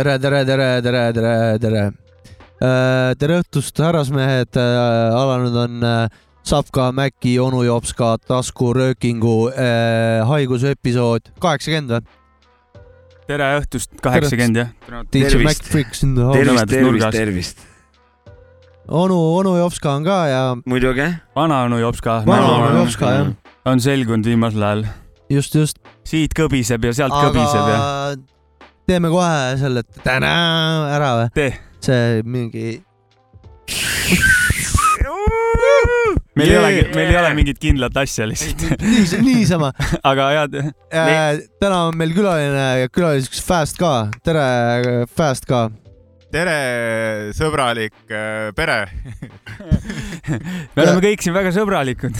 tere, tere, tere, tere, tere, tere. tere õhtust, härrasmehed. alanud on äh, Sapka, Mäki, onu Jopska, taskuröökingu äh, haigusepisood kaheksakümmend või? tere õhtust, kaheksakümmend jah. Tervist. Tervist, tervist, tervist. onu, onu Jopska on ka ja muidugi. vanaonu Jopska Vanaonu nägu Jopska, jah. on selgunud viimasel ajal. just, just. siit kõbiseb ja sealt kõbiseb ja. Teeme kohe selle täna ära või? tee. see mingi, meil ei Yeah. olegi, meil ei ole mingit kindlat asja lihtsalt, niisama, niisama. aga head, täna on meil külaline, külaliseks Fast ka, tere Fast ka. tere, sõbralik äh, pere. me oleme kõik siin väga sõbralikud.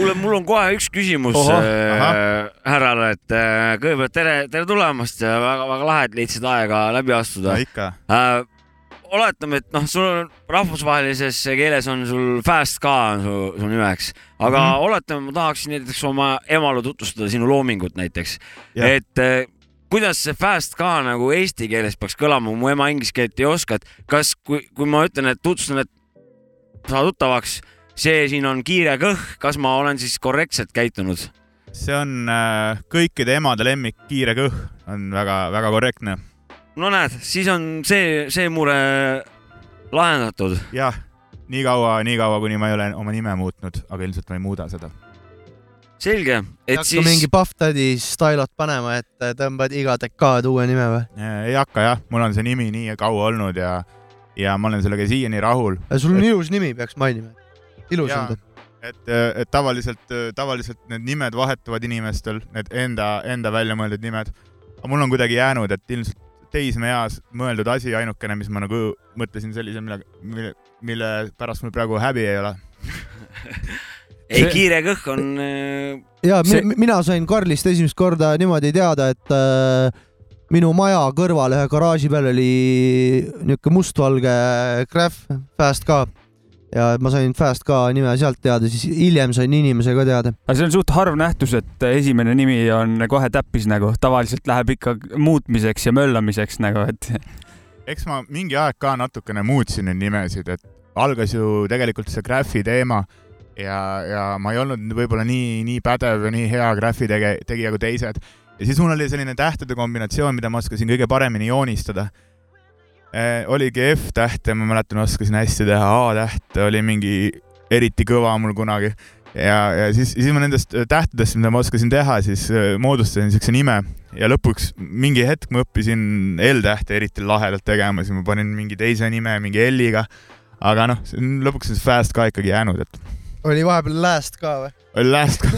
kuule, mul on kohe üks küsimus äh, härrale, et äh, kõigepealt tere, tere tulemast ja väga-väga lahe, et leidsid aega läbi astuda no ikka. äh,. oletame, et noh, sul on rahvusvahelises keeles on sul Fast ka on su, su nimeks, aga mm. -hmm. oletame, ma tahaksin näiteks oma emale tutvustada sinu loomingut näiteks, et äh, kuidas see fast ka nagu eesti keeles peaks kõlama, mu ema inglise keelt ei oska, et kas, kui, kui ma ütlen, et tutvustan, et saa tuttavaks, see siin on kiire kõh, kas ma olen siis korrektselt käitunud? see on äh, kõikide emade lemmik, kiire kõh on väga-väga korrektne. no näed, siis on see, see mure lahendatud. jah, nii kaua, nii kaua, kuni ma ei ole oma nime muutnud, aga ilmselt ma ei muuda seda. selge, et siis mingi Puff Daddy stylot panema, et tõmbad iga dekaad uue nime või? ei hakka jah, mul on see nimi nii kaua olnud ja, ja ma olen sellega siiani rahul. sul on ilus nimi, peaks mainima. Ilus on ta. et, et tavaliselt, tavaliselt need nimed vahetuvad inimestel, need enda, enda välja mõeldud nimed. aga mul on kuidagi jäänud, et ilmselt teismeeas mõeldud asi, ainukene, mis ma nagu mõtlesin sellise, mille, mille, mille pärast mul praegu häbi ei ole. ei kiire kõh on äh, ja See- mi- mina sain Karlist esimest korda niimoodi teada, et äh, minu maja kõrval ühe garaaži peal oli niisugune mustvalge Graf Fast ka ja ma sain Fast ka nime sealt teada, siis hiljem sain inimese ka teada. aga see on suht harv nähtus, et esimene nimi on kohe täppis nagu, tavaliselt läheb ikka muutmiseks ja möllamiseks nagu, et eks ma mingi aeg ka natukene muutsin neid nimesid, et algas ju tegelikult see graffi teema ja, ja ma ei olnud võib-olla nii, nii pädev ja nii hea graffi tege, tegija kui teised. ja siis mul oli selline tähtede kombinatsioon, mida ma oskasin kõige paremini joonistada. Oligi F-tähte, ma mäletan, oskasin hästi teha, A-tähte oli mingi eriti kõva mul kunagi. Ja, ja siis, siis ma nendest tähtedest, mida ma oskasin teha, siis eh, moodustasin niisuguse nime. Ja lõpuks mingi hetk ma õppisin L-tähte eriti lahedalt tegema, siis ma panin mingi teise nime mingi L-iga. aga noh, lõpuks on see fast ka ikkagi jäänud, et oli vahepeal Last ka või? oli last ka.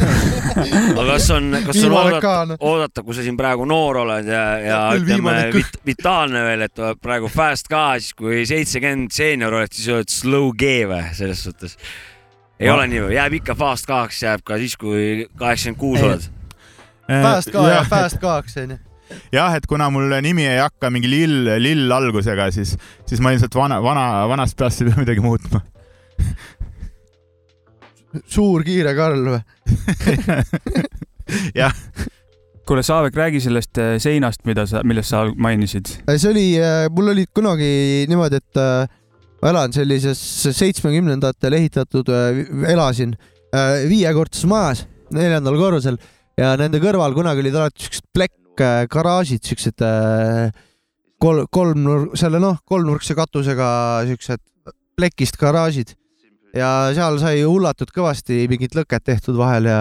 aga kas on, kas on oodata, noh. oodata, kui sa siin praegu noor oled ja, ja Küll ütleme vit, vitaalne veel, et praegu fast ka, siis kui seitsekümmend seenior oled, siis oled slow G või selles suhtes? ei Ma- ole nii või, jääb ikka fast kaheks, jääb ka siis, kui kaheksakümmend kuus oled. Fast ka ja jah, Fast kaks onju. jah, et kuna mul nimi ei hakka mingi lill, lill algusega, siis, siis ma ilmselt vana, vana, vanast peast ei pea midagi muutma. suur kiire Karl või? jah, kuule, Saavek, räägi sellest eh, seinast, mida sa, millest sa mainisid. see oli, mul oli kunagi niimoodi, et äh, ma elan sellises seitsmekümnendatel ehitatud, elasin äh, viiekordses majas, neljandal korrusel ja nende kõrval kunagi olid alati siuksed plekkgaraažid, siuksed äh, kolm, kolmnurk, selle noh, kolmnurkse katusega siuksed plekist garaažid ja seal sai hullatud kõvasti mingit lõket tehtud vahel ja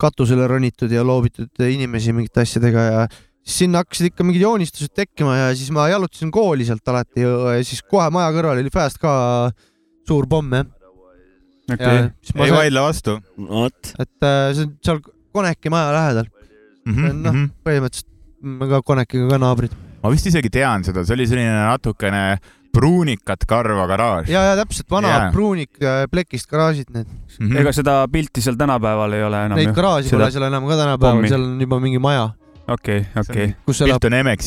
katusele ronitud ja loobitud inimesi mingite asjadega ja siis sinna hakkasid ikka mingid joonistused tekkima ja siis ma jalutasin kooli sealt alati ja siis kohe maja kõrval oli Fast ka suur pomm jah. okei ei vaidle vastu et äh, see on seal Koneki maja lähedal, mm. -hmm, noh põhimõtteliselt me ka Konekiga ka naabrid. ma vist isegi tean seda, see oli selline natukene pruunikat karva garaaž. ja, ja täpselt vanad yeah. pruunik äh, plekist garaažid need, Mhm. ega seda pilti seal tänapäeval ei ole enam neid garaaži seda- pole seal enam ka tänapäeval seal on juba mingi maja, okei, okei. kus elab,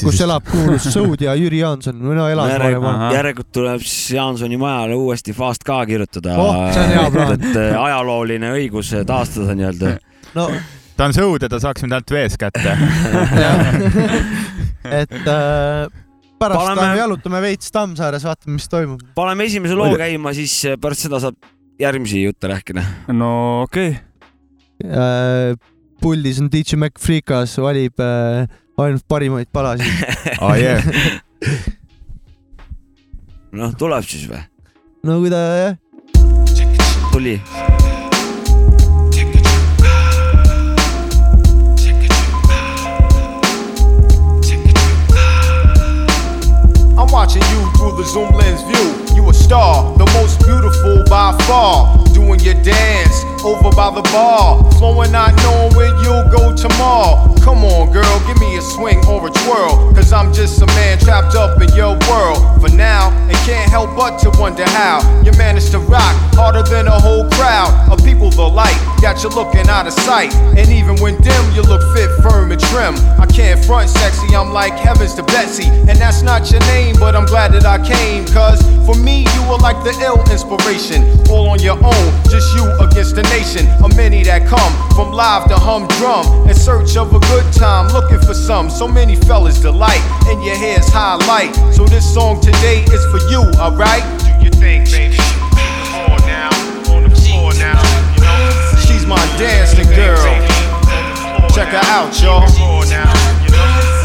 kus elab kuulus Sõud ja Jüri Jaanson, no elas Järg- varem järelikult tuleb siis Jaansoni majale uuesti fast ka kirjutada Oh, see on hea plaan. et äh, ajalooline õigus taastada nii-öelda. no ta on sõud ja ta saaks mind ainult vees kätte. et äh, pärast Paneme- lähme jalutame veits Tammsaares, vaatame, mis toimub. paneme esimese loo käima, siis äh, pärast seda saab järgmisi jutte rääkida. no okei okay., Äh, puldis on DJ Mac Freekas, valib äh, ainult parimaid palasid. oh,. Yeah. noh, tuleb siis või? no kui ta jah, tuli. Zoom lens view. You a star, the most beautiful by far. Doing your dance over by the bar. Flowing, not knowing where you'll go tomorrow. Come on, girl, give me a swing or a twirl. Cause I'm just a man trapped up in your world. For now, and can't help but to wonder how you managed to rock harder than a whole crowd of people. The light got you looking out of sight. And even when dim, you look fit, firm, and trim. I can't front sexy, I'm like heavens to Betsy. And that's not your name, but I'm glad that I came. Cause for me, you were like the ill inspiration. All on your own, just you against the nation. Of many that come from live to humdrum. In search of a good time, looking for some. So many fellas delight, and your hair's highlight. So this song today is for you, alright? Do your thing, baby. On now, on the floor now. She's my dancing girl. Check her out, y'all.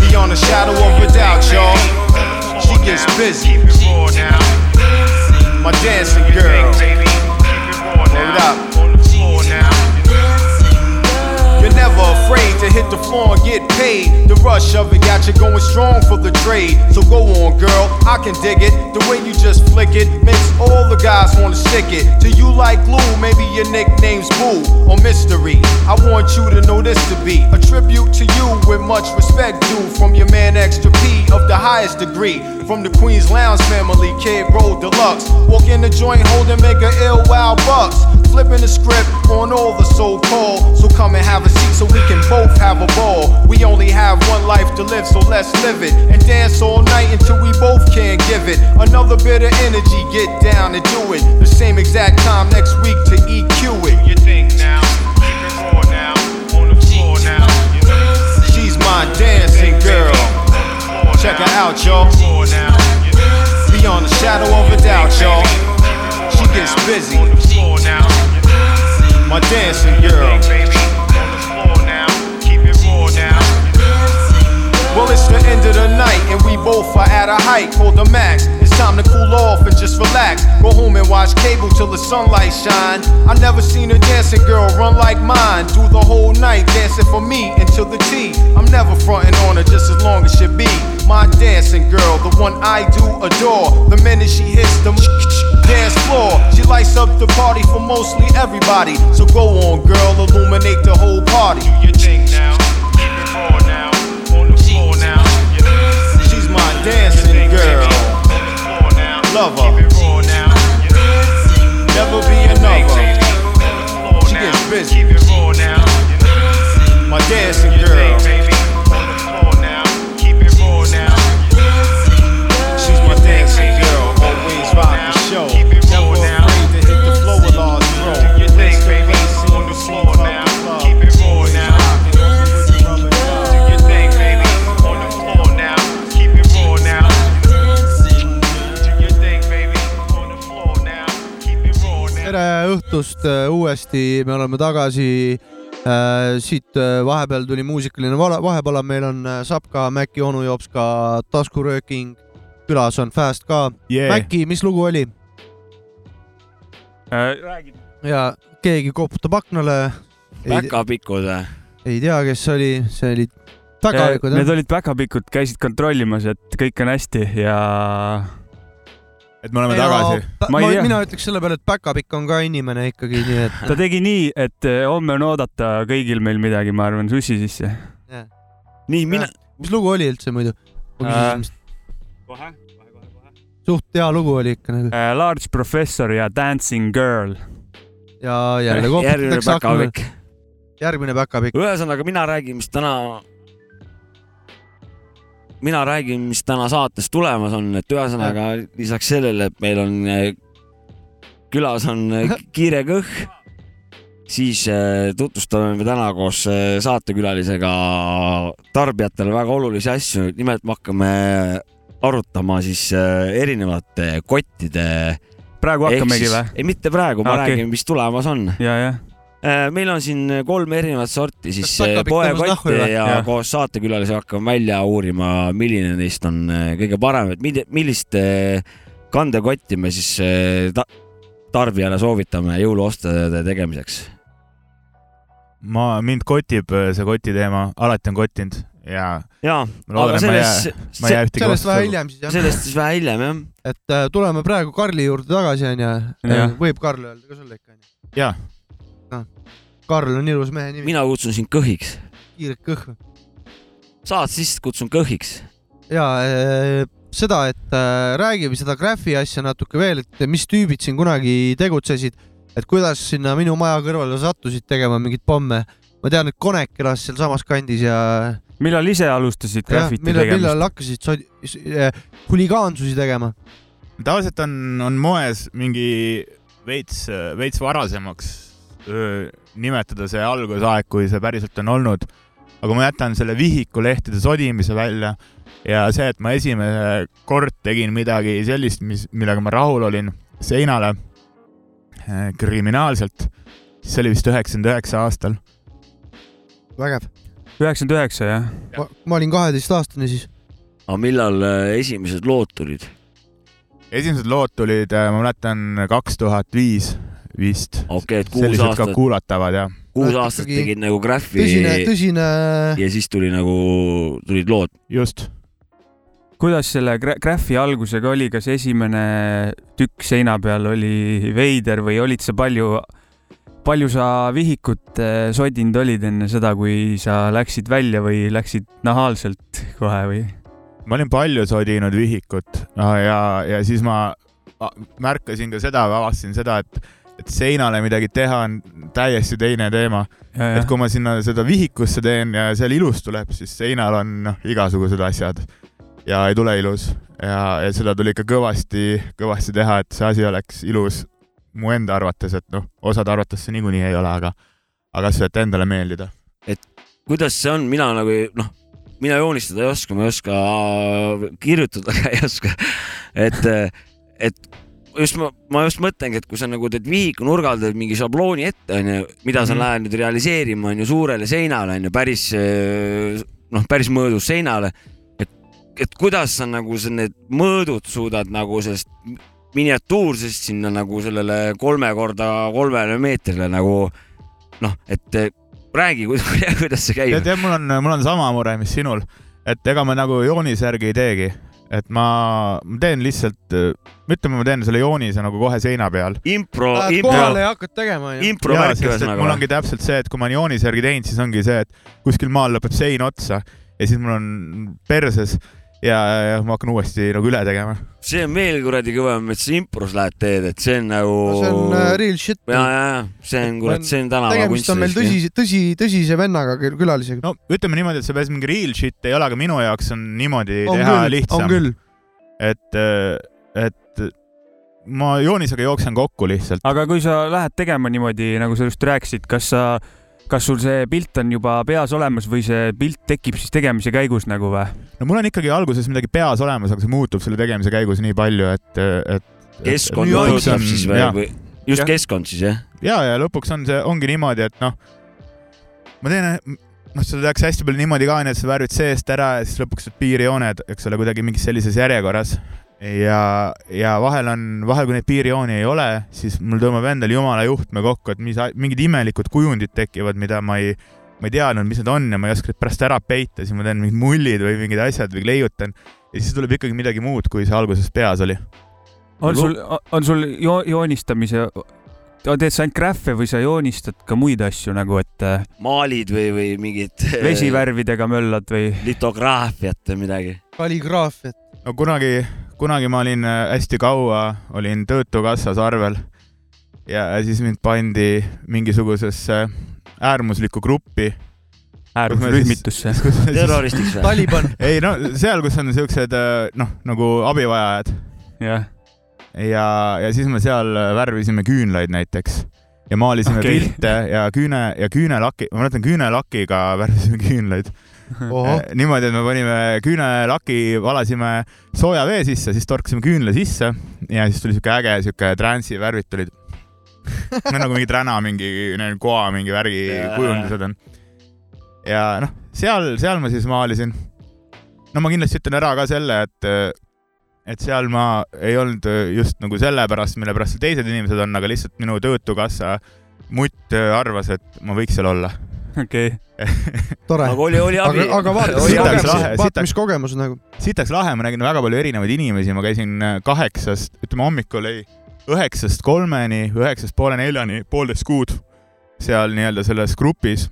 Beyond the shadow of a doubt, y'all. She gets busy. My dancing girl. Get paid. The rush of it got you going strong for the trade. So go on, girl, I can dig it. The way you just flick it makes all the guys wanna stick it. To you like glue, maybe your nickname's Boo or Mystery. I want you to know this to be a tribute to you with much respect due from your man Extra P of the highest degree. From the Queen's Lounge family, Kid Roll Deluxe. Walk in the joint holding, make a ill wild bucks. Flipping the script on all the so called. So come and have a seat so we can both have a ball. We only have one life to live, so let's live it. And dance all night until we both can't give it. Another bit of energy, get down and do it. The same exact time next week to EQ it. You think now, keep it raw now, on the floor now. She's my dancing girl. Check her out, y'all. Beyond the shadow of a doubt, y'all. She gets busy. My dancing girl. Well, it's the end of the night, and we both are at a height called the max. It's time to cool off and just relax. Go home and watch cable till the sunlight shine. I never seen a dancing girl run like mine. Do the whole night dancing for me until the tea. I'm never fronting on her just as long as she be. My dancing girl, the one I do adore. The minute she hits the dance floor, she lights up the party for mostly everybody. So go on, girl, illuminate the whole party. Do your thing now. Keep it raw now. On the floor now. She's my dancing girl. Love her. Never be another. She gets busy. My dancing girl. Õhtust äh, uuesti, me oleme tagasi äh,. siit äh, vahepeal tuli muusikaline vahepala, meil on äh, Sapka, Mäkki, onu Jopska, taskurööking, külas on Fast ka Yeah. Mäkki, mis lugu oli? räägi. ja keegi koputab aknale. ei, päkapikud või? ei tea, kes see oli, see oli päkapikud Need olid päkapikud, käisid kontrollimas, et kõik on hästi ja et me oleme tagasi. Ma ei tea. mina ütleks selle peale, et päkapikk on ka inimene ikkagi, nii et ta tegi nii, et eh, homme on oodata kõigil meil midagi, ma arvan, sussi sisse. nii, mina. mis lugu oli üldse muidu? Äh. kohe. suht hea lugu oli ikka nagu Uh, Large Professor ja Dancing Girl. ja jälle järgmine koputatakse päkapikk. järgmine päkapikk. ühesõnaga, mina räägin, mis täna, mina räägin, mis täna saates tulemas on, et ühesõnaga lisaks sellele, et meil on eh, külas on eh, Kiire Kõhh, siis eh, tutvustame me täna koos saatekülalisega tarbijatele väga olulisi asju, nimelt me hakkame arutama siis äh, erinevate kottide. praegu hakkamegi või? ei, mitte praegu, ma okay. räägin, mis tulemas on. ja, jah. Meil on siin kolm erinevat sorti siis nahku poekotte ja Jah. koos saatekülalisega hakkame välja uurima, milline neist on äh, kõige parem, et millist äh, kandekotti me siis äh, ta tarbijale soovitame jõuluostude tegemiseks. ma, mind kotib äh, see koti teema, alati on kottinud ja ja, aga sellest, ühtegi sellest vähe hiljem siis jah. sellest siis vähe hiljem jah. et äh, tuleme praegu Karli juurde tagasi onju võib Karl öelda ka sulle ikka onju? Jaa. Karl on ilus mehe nimi, mina kutsun sind kõhiks, kiiret kõhv. saad siis kutsun kõhiks. ja äh, seda, et äh, räägime seda Graffi asja natuke veel, et mis tüübid siin kunagi tegutsesid, et kuidas sinna minu maja kõrvale sattusid tegema mingeid pomme. ma tean, et Konek elas sealsamas kandis ja millal ise alustasid graffiti millal, tegemist? millal hakkasid sod- äh, huligaansusi tegema? tavaliselt on, on moes mingi veits, veits varasemaks nimetada see algusaeg, kui see päriselt on olnud. aga ma jätan selle vihikulehtede sodimise välja ja see, et ma esimene kord tegin midagi sellist, mis, millega ma rahul olin seinale eh, kriminaalselt, siis see oli vist üheksakümmend üheksa aastal. vägev. üheksakümmend üheksa, jah? ma olin kaheteistaastane siis. aga millal äh, esimesed lood tulid? esimesed lood tulid, ma mäletan, kaks tuhat viis vist. okei, et kuus sellised aastat, kuulatavad ja kuus et aastat ikkagi tegid nagu graffi tõsine, tõsine ja siis tuli nagu, tulid lood. just kuidas selle gra- graffi algusega oli, kas esimene tükk seina peal oli veider või olid sa palju, palju sa vihikut eh, sodinud olid enne seda, kui sa läksid välja või läksid nahaalselt kohe või? ma olin palju sodinud vihikut ja, ja siis ma märkasin ka seda avastasin seda, et, et seinale midagi teha on täiesti teine teema. et kui ma sinna seda vihikusse teen ja seal ilus tuleb, siis seinal on noh, igasugused asjad ja ei tule ilus ja, ja seda tuli ikka kõvasti, kõvasti teha, et see asi oleks ilus mu enda arvates, et noh, osade arvates see niikuinii ei ole, aga, aga kas, et endale meeldida. kuidas see on, mina nagu ei- noh, mina joonistada ei oska, ma ei oska kirjutada ka ei oska. et, et just ma, ma just mõtlengi, et kui sa nagu teed vihiku nurgal teed mingi šablooni ette onju, mida sa Mhm. lähed nüüd realiseerima onju suurele seinale onju, päris noh, päris mõõdus seinale. et, et kuidas sa nagu sa need mõõdud suudad nagu sellest miniatuursest sinna nagu sellele kolme korda kolmele meetrile nagu noh, et eh, räägi, kuidas see käib tead, mul on, mul on sama mure, mis sinul, et ega ma nagu joonise järgi ei teegi, et ma, ma teen lihtsalt, ütleme, ma teen selle joonise nagu kohe seina peal. impro, Lähed impro, kohale ja hakkad tegema onju. impro et ühesõnaga mul ongi täpselt see, et kui ma olen joonise järgi teinud, siis ongi see, et kuskil maal lõpeb sein otsa ja siis mul on perses ja, ja ma hakkan uuesti nagu üle tegema. see on veel kuradi kõvem, et sa impros lähed teed, et see on nagu. see on äh, real shit. ja, ja, ja see on kurat, see on tegemist on meil tänavakunst. tõsi, tõsi, tõsise vennaga kül- külalisega. no ütleme niimoodi, et see päris mingi real shit ei ole, aga minu jaoks on niimoodi on teha küll, on lihtsam, küll. et, et ma joonisega jooksen kokku lihtsalt. aga kui sa lähed tegema niimoodi, nagu sa just rääkisid, kas sa, kas sul see pilt on juba peas olemas või see pilt tekib siis tegemise käigus nagu või? no mul on ikkagi alguses midagi peas olemas, aga see muutub selle tegemise käigus nii palju, et, et. keskkond Nüansid mõjutab siis või või just Jah. keskkond siis jah? ja, ja lõpuks on see, ongi niimoodi, et noh, ma teen, noh, seda tehakse hästi palju niimoodi ka, onju, et sa värvid seest ära ja siis lõpuks need piirjooned, eks ole, kuidagi mingis sellises järjekorras. ja, ja vahel on, vahel kui neid piirjooni ei ole, siis mul tõmbab endal jumala juhtme kokku, et mis, mingid imelikud kujundid tekivad, mida ma ei, ma ei teadnud, mis need on ja ma ei oska neid pärast ära peita, siis ma teen mingid mullid või mingid asjad või leiutan ja siis tuleb ikkagi midagi muud, kui see alguses peas oli. on sul, on sul jo joonistamise, teed sa ainult graffe või sa joonistad ka muid asju nagu, et äh, maalid või, või mingid vesivärvidega möllad või? litograafiat või midagi? kalligraafiat. no kunagi, kunagi ma olin äh, hästi kaua, olin Töötukassas arvel ja siis mind pandi mingisugusesse äärmuslikku gruppi. äärmusrühmitusse. terroristiks või? Taliban. ei no seal, kus on siuksed äh, noh, nagu abivajajad jah, ja, ja siis me seal äh, värvisime küünlaid näiteks ja maalisime okay. pilte ja küüne ja küünelaki, ma mäletan küünelakiga värvisime küünlaid niimoodi, et me panime küünelaki, valasime sooja vee sisse, siis torkasime küünla sisse ja siis tuli siuke äge siuke transi värvid tulid. nagu mingi träna, mingi koa mingi värgi kujundused on. ja noh, seal, seal ma siis maalisin. no ma kindlasti ütlen ära ka selle, et, et seal ma ei olnud just nagu sellepärast, mille pärast seal teised inimesed on, aga lihtsalt minu Töötukassa mutt arvas, et ma võiks seal olla. okei, tore. aga oli, oli abi aga, aga vaata, mis kogemus lahe,, vaata, mis kogemus nagu. sitaks lahe, ma nägin väga palju erinevaid inimesi, ma käisin äh, kaheksast, ütleme hommikul oli üheksast kolmeni, üheksast poole neljani, poolteist kuud seal nii-öelda selles grupis.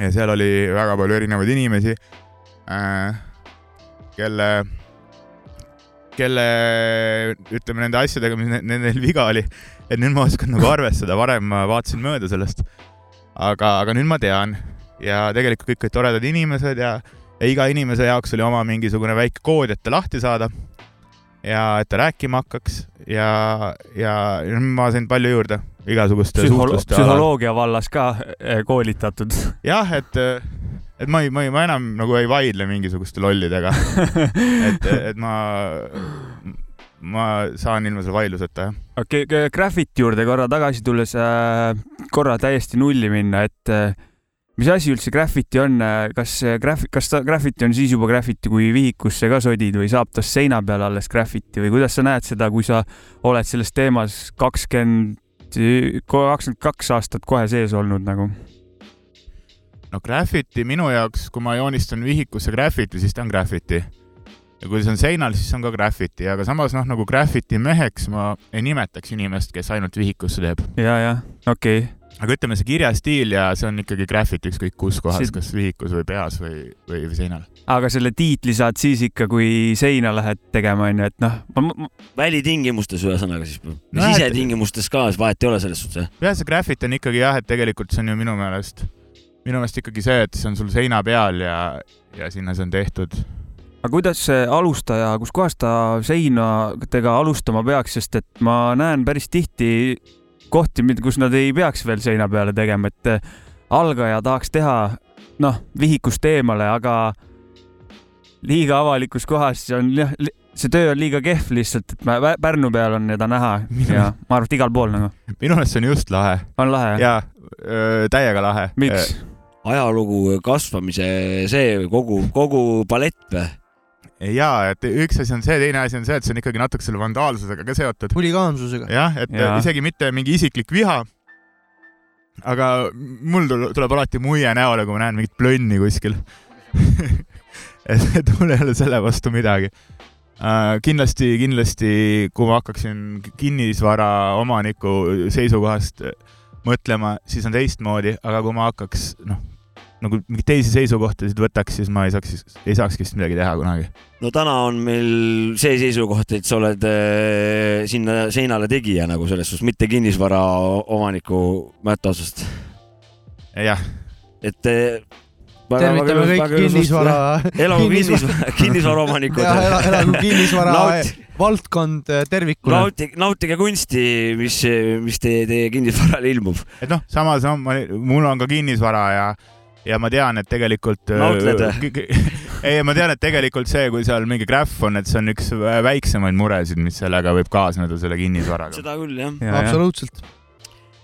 ja seal oli väga palju erinevaid inimesi äh,, kelle, kelle ütleme nende asjadega, mis ne- nendel viga oli, et nüüd ma oskan nagu arvestada, varem ma vaatasin mööda sellest. aga, aga nüüd ma tean ja tegelikult kõik olid toredad inimesed ja ja iga inimese jaoks oli oma mingisugune väike kood, et ta lahti saada ja et ta rääkima hakkaks ja, ja ma sain palju juurde igasuguste Psühholo suhtluste alal. psühholoogia vallas ka eh, koolitatud. jah, et, et ma ei, ma ei, ma enam nagu ei vaidle mingisuguste lollidega, et, et ma, ma saan ilma selle vaidluseta, jah. okei okay,, Graffiti juurde korra tagasi tulles äh,, korra täiesti nulli minna, et äh, mis asi üldse graffiti on, kas see graf-, kas ta graffiti on siis juba graffiti, kui vihikusse ka sodid või saab tast seina peal alles graffiti või kuidas sa näed seda, kui sa oled selles teemas kakskümmend, kakskümmend kaks aastat kohe sees olnud nagu? no graffiti minu jaoks, kui ma joonistan vihikusse graffiti, siis ta on graffiti. Ja kui see on seinal, siis on ka graffiti, aga samas noh, nagu graffiti meheks ma ei nimetaks inimest, kes ainult vihikusse teeb. ja, ja okei okay., aga ütleme, see kirjastiil ja see on ikkagi graffiti ükskõik kus kohas See- kas vihikus või peas või, või, või seinal. aga selle tiitli saad siis ikka, kui seina lähed tegema, onju, et noh, ma, välitingimustes ühesõnaga siis, No jah, sisetingimustes ka, vahet ei ole selles suhtes, jah? jah, see graffiti on ikkagi jah, et tegelikult see on ju minu meelest, minu meelest ikkagi see, et see on sul seina peal ja, ja sinna see on tehtud. Aga kuidas see alustaja, kuskohast ta seinadega alustama peaks, sest et ma näen päris tihti kohti, kus nad ei peaks veel seina peale tegema, et eh, algaja tahaks teha noh, vihikust eemale, aga liiga avalikus kohas see on jah, see töö on liiga kehv lihtsalt, et ma Pärnu peal on teda näha Minu- ja ma arvan, et igal pool nagu minu meelest see on just lahe on lahe. ja öö, täiega lahe. miks? ajalugu kasvamise see kogu, kogu palett või? ja, et üks asi on see, teine asi on see, et see on ikkagi natuke selle vandaalsusega ka seotud. huligaansusega. jah, et ja. isegi mitte mingi isiklik viha. aga mul tul- tuleb alati muie näole, kui ma näen mingit plönni kuskil. et et mul ei ole selle vastu midagi uh,. kindlasti, kindlasti, kui ma hakkaksin kinnisvara omaniku seisukohast mõtlema, siis on teistmoodi, aga kui ma hakkaks, noh, nagu mingeid teisi seisukohtasid võtaks, siis ma ei saaks, ei saakski vist midagi teha kunagi. no täna on meil see seisukoht, et sa oled äh, sinna seinale tegija nagu selles suhtes, mitte kinnisvara o- omaniku mätta otsast. jah, et äh, tervitame kõik kinnisvara. elagu kinnisvara, kinnisvaraomanikud. elagu kinnisvara Naut- valdkond eh, tervikuna. nautige, nautige kunsti, mis, mis teie, teie kinnisvarale ilmub. et noh, samas ma, mul on ka kinnisvara ja, ja ma tean, et tegelikult. Nautled ei, ma tean, et tegelikult see, kui seal mingi grähv on, et see on üks väiksemaid muresid, mis sellega võib kaasneda, selle kinnisvaraga. seda küll jah. absoluutselt.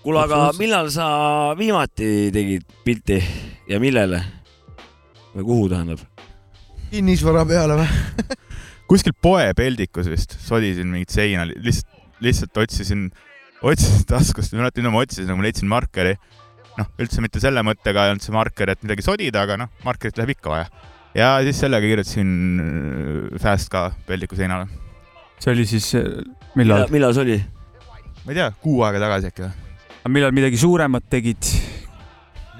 kuule, aga millal sa viimati tegid pilti ja millele? või kuhu tähendab? kinnisvara peale või? kuskil poepeldikus vist sodisin mingit seina, lihtsalt, lihtsalt otsisin, otsisin taskust, ma mäletan, ma otsisin, ma leidsin markeri. noh, üldse mitte selle mõttega ei olnud see marker, et midagi sodida, aga noh, markerit läheb ikka vaja. ja siis sellega kirjutasin äh, Fast ka peldiku seinale. see oli siis, millal, millal see oli? ma ei tea, kuu aega tagasi äkki või millal midagi suuremat tegid?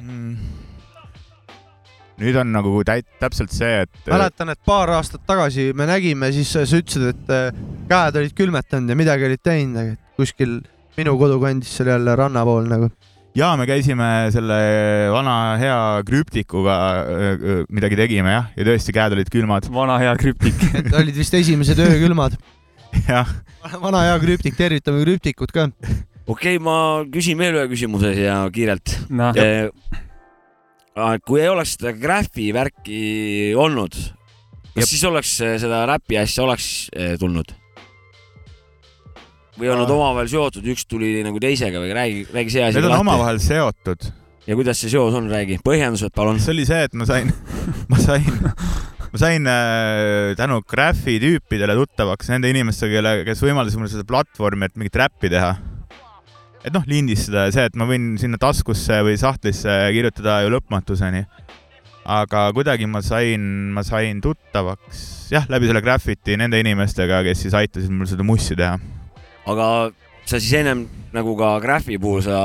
mm.? nüüd on nagu täit-, täpselt see, et mäletan, et paar aastat tagasi me nägime, siis sa ütlesid, et käed olid külmetanud ja midagi olid teinud, kuskil minu kodukandis seal jälle ranna pool nagu. Ja me käisime selle vana hea krüptikuga äh, äh, midagi tegime jah, ja tõesti käed olid külmad. vana hea krüptik. et olid vist esimesed öökülmad. jah, vana hea krüptik, tervitame krüptikut ka. okei okay,, ma küsin veel ühe küsimuse ja kiirelt. noh, kui ei oleks seda graffi värki olnud, kas Jep. siis oleks äh, seda räpi asja oleks äh, tulnud? Või nad Ah. omavahel seotud, üks tuli nagu teisega või räägi, räägi see asi Need on omavahel seotud. ja kuidas see seos on, räägi, põhjendused palun. see oli see, et ma sain, ma sain, ma sain äh, tänu Graphi tüüpidele tuttavaks nende inimestega, kelle, kes võimaldasid mulle seda platvormi, et mingit räppi teha. et noh, lindistada ja see, et ma võin sinna taskusse või sahtlisse kirjutada ju lõpmatuseni. aga kuidagi ma sain, ma sain tuttavaks jah, läbi selle Graffiti nende inimestega, kes siis aitasid mul seda mussi teha. Aga sa siis ennem nagu ka graffi puhul sa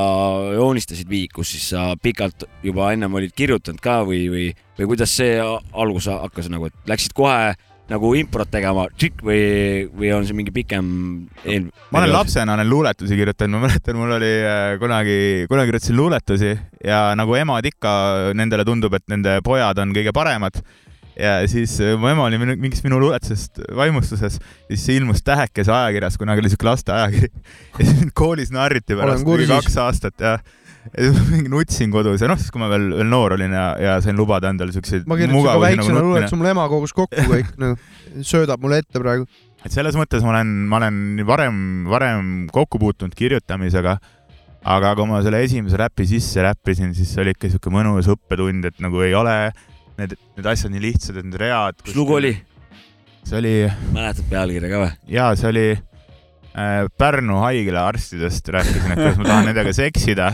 joonistasid viikus, siis sa pikalt juba ennem olid kirjutanud ka või, või, või kuidas see algus hakkas nagu, et läksid kohe nagu improt tegema tšikk või, või on see mingi pikem eel...? ma olen lapsena olen luuletusi kirjutanud, ma mäletan, mul oli äh, kunagi, kunagi kirjutasin luuletusi ja nagu emad ikka, nendele tundub, et nende pojad on kõige paremad. Ja siis äh, mu ema oli minu- mingist minu luuletusest vaimustuses, siis see ilmus Tähekese ajakirjas, kunagi oli siuke lasteajakiri. ja siis mind koolis narriti pärast mingi kaks aastat ja ja siis ma mingi nutsin kodus ja noh, siis kui ma veel, veel noor olin ja, ja sain lubada endale siukseid ma kirjutasin ka nagu väiksena nutmine luuletuse, mul ema kogus kokku kõik, nagu söödab mulle ette praegu. et selles mõttes ma olen, ma olen varem, varem kokku puutunud kirjutamisega, aga kui ma selle esimese räpi sisse räppisin, siis see oli ikka siuke mõnus õppetund, et nagu ei ole need, need asjad nii lihtsad, need read. mis lugu oli?? see oli, mäletad pealkirja ka või? jaa, see oli äh, Pärnu haigla arstidest rääkisin, et kuidas ma tahan nendega seksida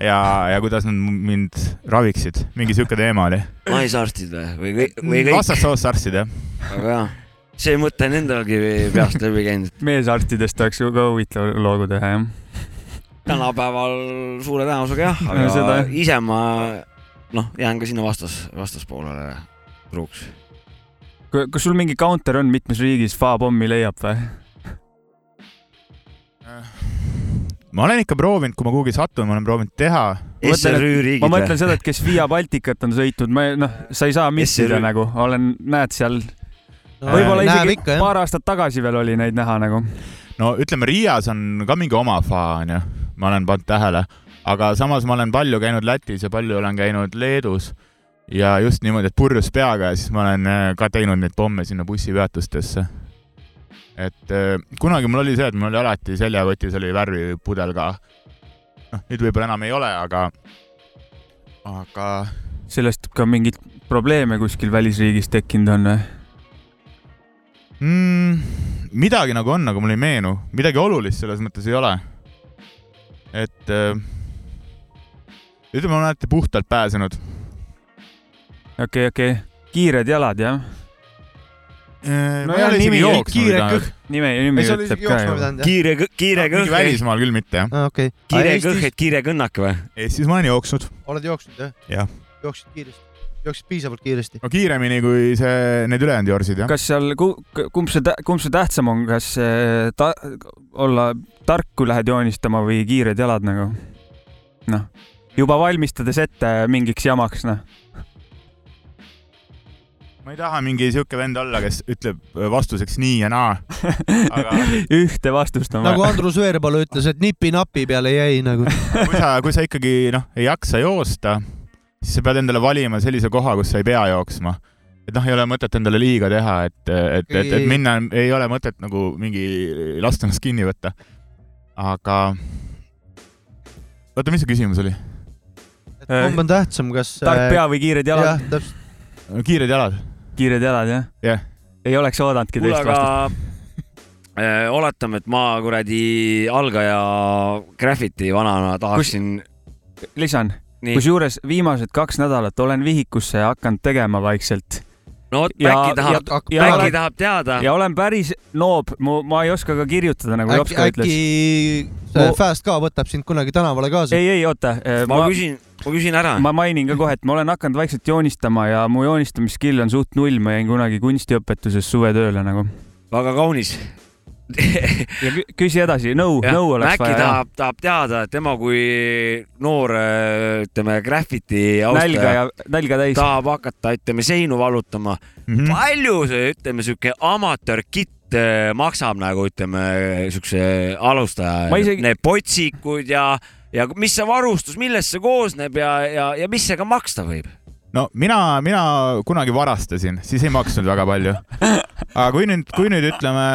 ja, ja kuidas nad mind raviksid, mingi siuke teema oli. naisarstid või, või, või, kõik? vastassoost arstid jah. väga hea. see mõte on endalgi peast läbi käinud. meesarstidest oleks ju ka huvitav loogu teha, jah. tänapäeval suure tõenäosusega jah, No aga seda jah. ise ma noh, jään ka sinna vastas, vastaspoolele truuks. kas sul mingi counter on, mitmes riigis Fa-pommi leiab või? ma olen ikka proovinud, kui ma kuhugi satun, ma olen proovinud teha ma mõtlen seda, et kes Via Balticat on sõitnud, ma ei- noh, sa ei saa missida nagu, olen, näed seal, No, võib-olla isegi ikka, paar aastat tagasi veel oli neid näha nagu. no ütleme, Riias on ka mingi oma fa onju, ma olen pannud tähele, aga samas ma olen palju käinud Lätis ja palju olen käinud Leedus ja just niimoodi, et purjus peaga ja siis ma olen äh, ka teinud neid pomme sinna bussipeatustesse. et äh, kunagi mul oli see, et mul oli alati seljakotis oli värvipudel ka. noh, nüüd võib-olla enam ei ole, aga, aga sellest ka mingeid probleeme kuskil välisriigis tekkinud on või? mm, midagi nagu on, aga mul ei meenu, midagi olulist selles mõttes ei ole. et äh, ütleme, ma olen alati puhtalt pääsenud. okei, okei, kiired jalad jah? no jah, nimi- kiire kõht. nime, nimi ütleb ka ju. kiire, kiire kõhk, välismaal küll mitte jah. aa, okei. kiire kõhk, et kiire kõnnak või? Eestis ma olen jooksnud. oled jooksnud, jah? Jah. jooksid kiiresti, jooksid piisavalt kiiresti. no kiiremini kui see, need ülejäänud jorsid jah. kas seal, kumb see, kumb see tähtsam on, kas eh, ta, olla tark, kui lähed joonistama või kiired jalad nagu? noh, juba valmistades ette mingiks jamaks, noh. ma ei taha mingi siuke vend olla, kes ütleb vastuseks nii ja naa, aga ühte vastust on nagu vaja. Andrus Veerpalu ütles, et nipi-napi peale jäi nagu. kui sa, kui sa ikkagi noh, ei jaksa joosta, siis sa pead endale valima sellise koha, kus sa ei pea jooksma. et noh, ei ole mõtet endale liiga teha, et, et, et, et minna, ei ole mõtet nagu mingi lasta ennast kinni võtta. aga oota, mis see küsimus oli? Kumb on tähtsam, kas? tark pea või kiired jalad jah,? täpselt. kiired jalad. kiired jalad, jah Jah. ei oleks oodanudki teist vastust. aga äh, oletame, et ma kuradi algaja graffiti vanana tahaksin. lisan, nii, kusjuures viimased kaks nädalat olen vihikusse hakanud tegema vaikselt no vot, Päkki tahab, Päkki tahab teada. ja olen päris noob, ma ei oska ka kirjutada, nagu Jops äkki, ka ütles. äkki see Fast ka võtab sind kunagi tänavale kaasa? ei, ei oota, ma ma, küsin, ma küsin ära. ma mainin ka kohe, et ma olen hakanud vaikselt joonistama ja mu joonistamisskill on suht null, ma jäin kunagi kunstiõpetuses suvetööle nagu. väga kaunis. Ja kü- küsi edasi, nõu, nõu oleks Mäkki vaja. tahab, tahab teada, et tema kui noor, ütleme, graffiti austaja ja nälga täis. tahab hakata, ütleme, seinu valutama. Mhm. palju see, ütleme, sihuke amatöörkitt äh, maksab nagu ütleme, siukse alustaja isegi- need potsikud ja, ja mis see varustus, millest see koosneb ja, ja, ja mis see ka maksta võib? no mina, mina kunagi varastasin, siis ei maksnud väga palju. aga kui nüüd, kui nüüd ütleme,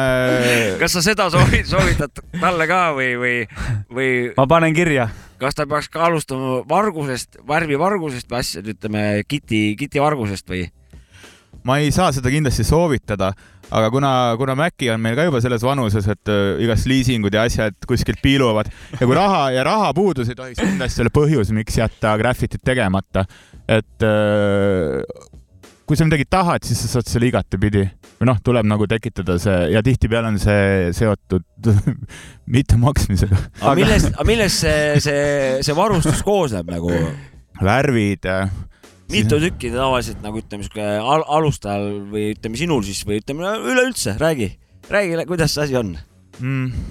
kas sa seda soovid, soovitad talle ka või, või, või ma panen kirja. kas ta peaks ka alustama vargusest, värvivargusest või asjad, ütleme kiti, kitivargusest või? ma ei saa seda kindlasti soovitada, aga kuna, kuna Maci on meil ka juba selles vanuses, et äh, igast liisingud ja asjad kuskilt piiluvad ja kui raha ja rahapuudus ei tohiks kindlasti olla põhjus, miks jätta graffitit tegemata. et äh, kui sa midagi tahad, siis sa saad selle igatepidi või noh, tuleb nagu tekitada see ja tihtipeale on see seotud mittemaksmisega. aga millest, millest see, see, see varustus koosneb nagu? värvid, mitu tükki tavaliselt nagu ütleme, sihuke al alustajal või ütleme sinul siis või ütleme üleüldse, räägi, räägi, kuidas see asi on. mm..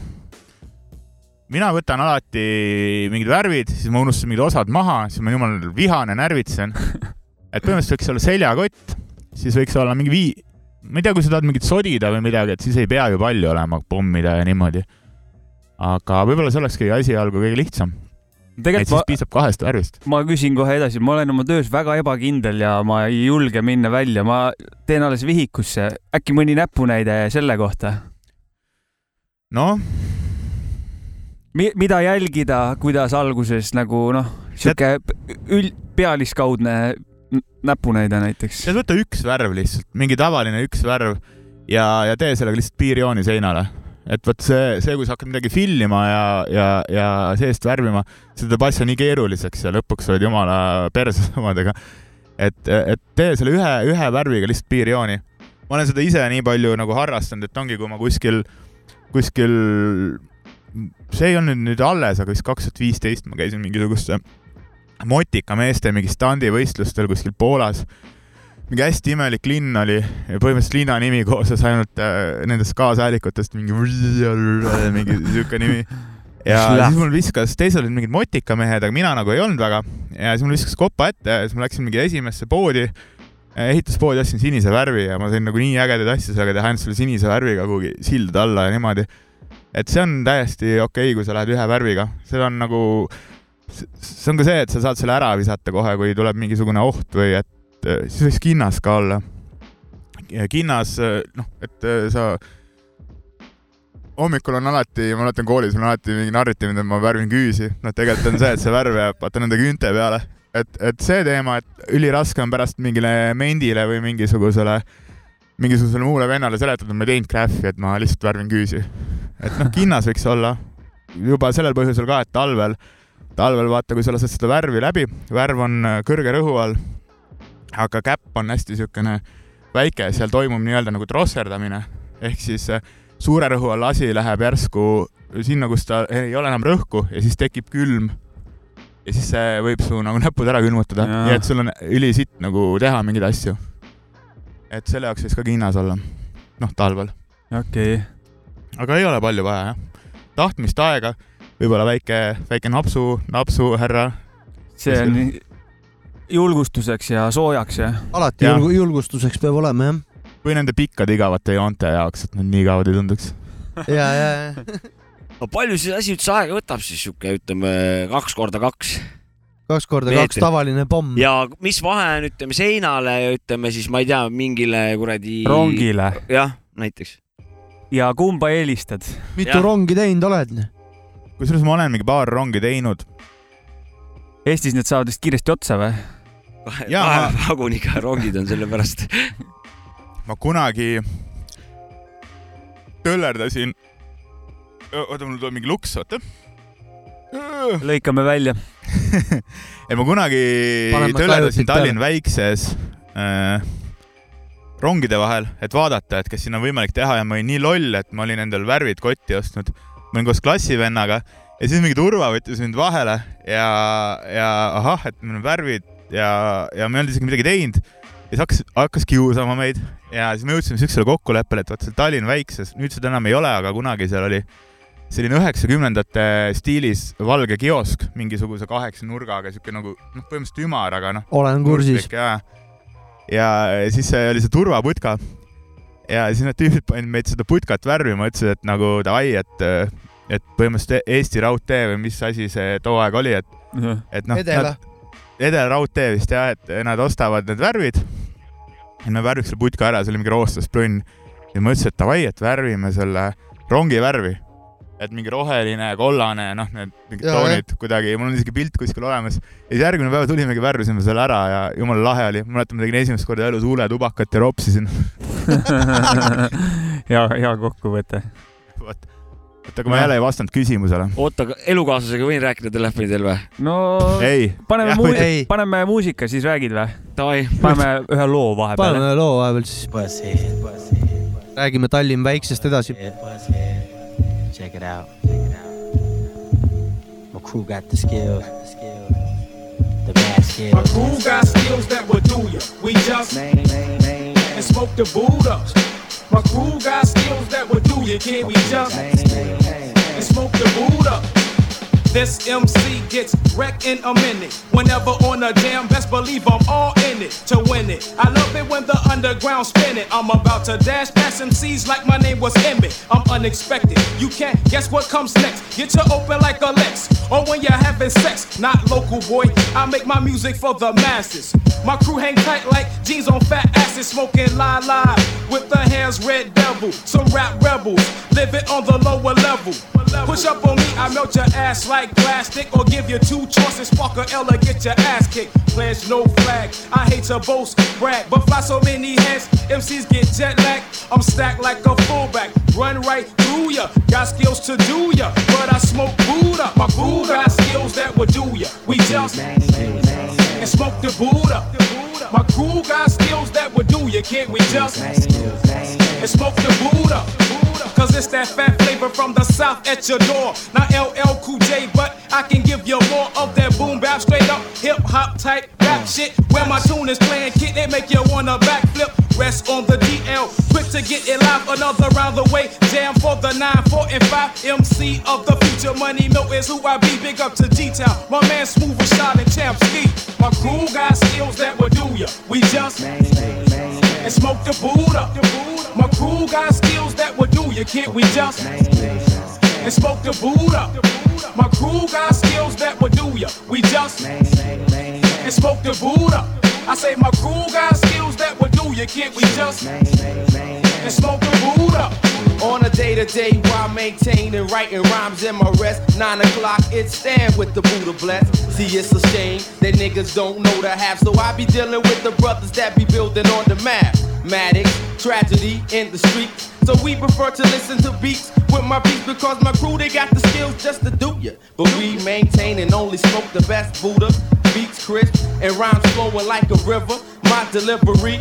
mina võtan alati mingid värvid, siis ma unustan mingid osad maha, siis ma jumal vihane närvitsen. et põhimõtteliselt võiks olla seljakott, siis võiks olla mingi vii-, ma ei tea, kui sa tahad mingit sodida või midagi, et siis ei pea ju palju olema, pommida ja niimoodi. aga võib-olla see olekski asialgu kõige lihtsam, et siis ma, piisab kahest värvist. ma küsin kohe edasi, ma olen oma töös väga ebakindel ja ma ei julge minna välja, ma teen alles vihikusse. äkki mõni näpunäide selle kohta? noh, Mi-, mida jälgida, kuidas alguses nagu noh, sihuke üld, pealiskaudne näpunäide näiteks. sa võta üks värv lihtsalt, mingi tavaline üks värv ja, ja tee sellega lihtsalt piirjooni seinale. et vot see, see, kui sa hakkad midagi fillima ja, ja, ja seest värvima, see teeb asja nii keeruliseks ja lõpuks oled jumala perses omadega. et, et tee selle ühe, ühe värviga lihtsalt piirjooni. ma olen seda ise nii palju nagu harrastanud, et ongi, kui ma kuskil, kuskil, see ei olnud nüüd alles, aga vist kaks tuhat viisteist ma käisin mingisuguste motika meeste mingi standivõistlustel kuskil Poolas mingi hästi imelik linn oli põhimõtteliselt linna nimi koosnes ainult äh, nendest kaashäälikutest mingi mingi siuke nimi. ja siis mul viskas, teised olid mingid motikamehed, aga mina nagu ei olnud väga ja siis mul viskas kopa ette ja siis ma läksin mingi esimesse poodi, ehituspoodi, ostsin sinise värvi ja ma sain nagu nii ägedaid asju sellega teha, ainult selle sinise värviga kuhugi sildade alla ja niimoodi. et see on täiesti okei okay,, kui sa lähed ühe värviga, see on nagu, see on ka see, et sa saad selle ära visata kohe, kui tuleb mingisugune oht või et äh, siis võiks kinnas ka olla. kinnas, noh, et äh, sa hommikul on alati, ma mäletan koolis on alati mingi narritamine, et ma värvin küüsi, noh, tegelikult on see, et see värv jääb vaata nende küünte peale, et, et see teema, et üliraske on pärast mingile mendile või mingisugusele, mingisugusele muule vennale seletada, et ma ei teinud graffi, et ma lihtsalt värvin küüsi. et noh, kinnas võiks olla juba sellel põhjusel ka, et talvel, talvel vaata, kui sa lased seda värvi läbi, värv on äh, kõrge rõhu all, aga käpp on hästi niisugune väike, seal toimub nii-öelda nagu trosserdamine ehk siis äh, suure rõhu all asi läheb järsku sinna, kus ta ei ole enam rõhku ja siis tekib külm. ja siis see võib su nagu näpud ära külmutada ja et sul on ülisitt nagu teha mingeid asju. et selle jaoks võiks ka kinnas olla, noh talvel, okei okay., aga ei ole palju vaja jah. tahtmist, aega, võib-olla väike, väike napsu, napsuhärra. see on julgustuseks ja soojaks ja alati Jah. julg julgustuseks peab olema jah. või nende pikkade igavate joonte jaoks, et nad nii igavad ei tunduks. ja, ja, ja no palju see asi üldse aega võtab siis sihuke, ütleme kaks korda kaks kaks korda Meetri. kaks tavaline pomm. ja mis vahe on, ütleme seinale ja ütleme siis, ma ei tea, mingile kuradi. rongile jah, näiteks. ja kumba eelistad? mitu jah. rongi teinud oled? Kusjuures ma olen mingi paar rongi teinud. Eestis need saavad vist kiiresti otsa või? Vaguniga rongid on sellepärast. ma kunagi töllerdasin, oota, mul tuleb mingi luks, oota. lõikame välja. ei, ma kunagi töllerdasin kajutit Tallinn väikses äh, rongide vahel, et vaadata, et kas siin on võimalik teha ja ma olin nii loll, et ma olin endal värvid kotti ostnud. Ma olin koos klassivennaga ja siis mingi turva võttis mind vahele ja, ja ahah, et meil on värvid ja, ja me ei olnud isegi midagi teinud. ja siis hakkas, hakkas kiusama meid ja siis me jõudsime siuksele kokkuleppele, et vot seal Tallinn väikses, nüüd seda enam ei ole, aga kunagi seal oli selline üheksakümnendate stiilis valge kiosk mingisuguse kaheksa nurgaga, siuke nagu noh, põhimõtteliselt ümar, aga noh. olen kursis. ja, ja siis see oli see turvaputka ja siis need tüübid panid meid seda putkat värvima, ütlesid, et nagu davai, et et põhimõtteliselt Eesti Raudtee või mis asi see too aeg oli, et, et noh, Edela. Edelraudtee vist jah, et nad ostavad need värvid. ja me värviks selle putka ära, see oli mingi roostusbrünn. ja ma ütlesin, et davai, et värvime selle rongi värvi. Et mingi roheline, kollane, noh, need mingid Jaa, toonid kuidagi, mul on isegi pilt kuskil olemas. ja siis järgmine päev tulimegi, värvisime selle ära ja jumala lahe oli. mäletan, ma tegin esimest korda elus huuletubakat ja ropsisin. hea, hea kokkuvõte. vot, oota, aga ma jälle ei vastanud küsimusele. oota, aga elukaaslasega võin rääkida telefoni teel või? no ei, paneme Jah, muu- ei., paneme muusika, siis räägid või? Paneme ühe loo vahepeale. paneme loo vahepeal siis, räägime Tallinn väiksest edasi. Check it out. Check it out. My crew got the skills, the skills, the bad My crew got skills that will do ya. We just and smoke the Buddha. My crew got skills that will do ya. Can we just and smoke the Buddha? This MC gets wrecked in a minute. Whenever on a jam, best believe I'm all in it to win it. I love it when the underground spin it. I'm about to dash past MCs like my name was Emmett. I'm unexpected. You can't guess what comes next. Get you open like a Lex. Or when you're having sex, not local boy. I make my music for the masses. My crew hang tight like jeans on fat asses, smoking la la with the hands red devil. Some rap rebels living on the lower level. Push up on me, I melt your ass like plastic, or give you two choices, spark or L or get your ass kicked. Pledge no flag. I hate to boast, brag, but fly so many heads, MCs get jet lag. I'm stacked like a fullback, run right through ya. Got skills to do ya, but I smoke Buddha. My crew got skills that will do ya. We just and smoke the Buddha. My crew got skills that will do ya. Can't we just and smoke the Buddha? Cause it's that fat flavor from the south at your door. Not LL Cool J, but I can give you more of that boom bap, straight up hip hop type rap shit. Where my tune is playing, kid, they make you wanna backflip. Rest on the DL, quick to get it live. Another round the way, jam for the 9, 4, and 5. MC of the future, Money Mill is who I be. Big up to G-Town, my man Smooth Rashad and Champ Ski. My crew got skills that will do ya. We just and smoke the Buddha. My crew got skills that will do ya. Can't we just and smoke the Buddha? My crew got skills that will do ya. We just and smoke the Buddha. I say my crew got skills that will do ya. Can't we just and smoke the Buddha? On a day to day while maintaining writing rhymes in my rest. Nine o'clock, it's stand with the Buddha blessed. See, it's a shame that niggas don't know the half. So I be dealing with the brothers that be building on the map. Maddox, tragedy in the street. So we prefer to listen to beats with my beats because my crew they got the skills just to do ya. But we maintain and only smoke the best Buddha. Beats crisp and rhymes flowing like a river. My delivery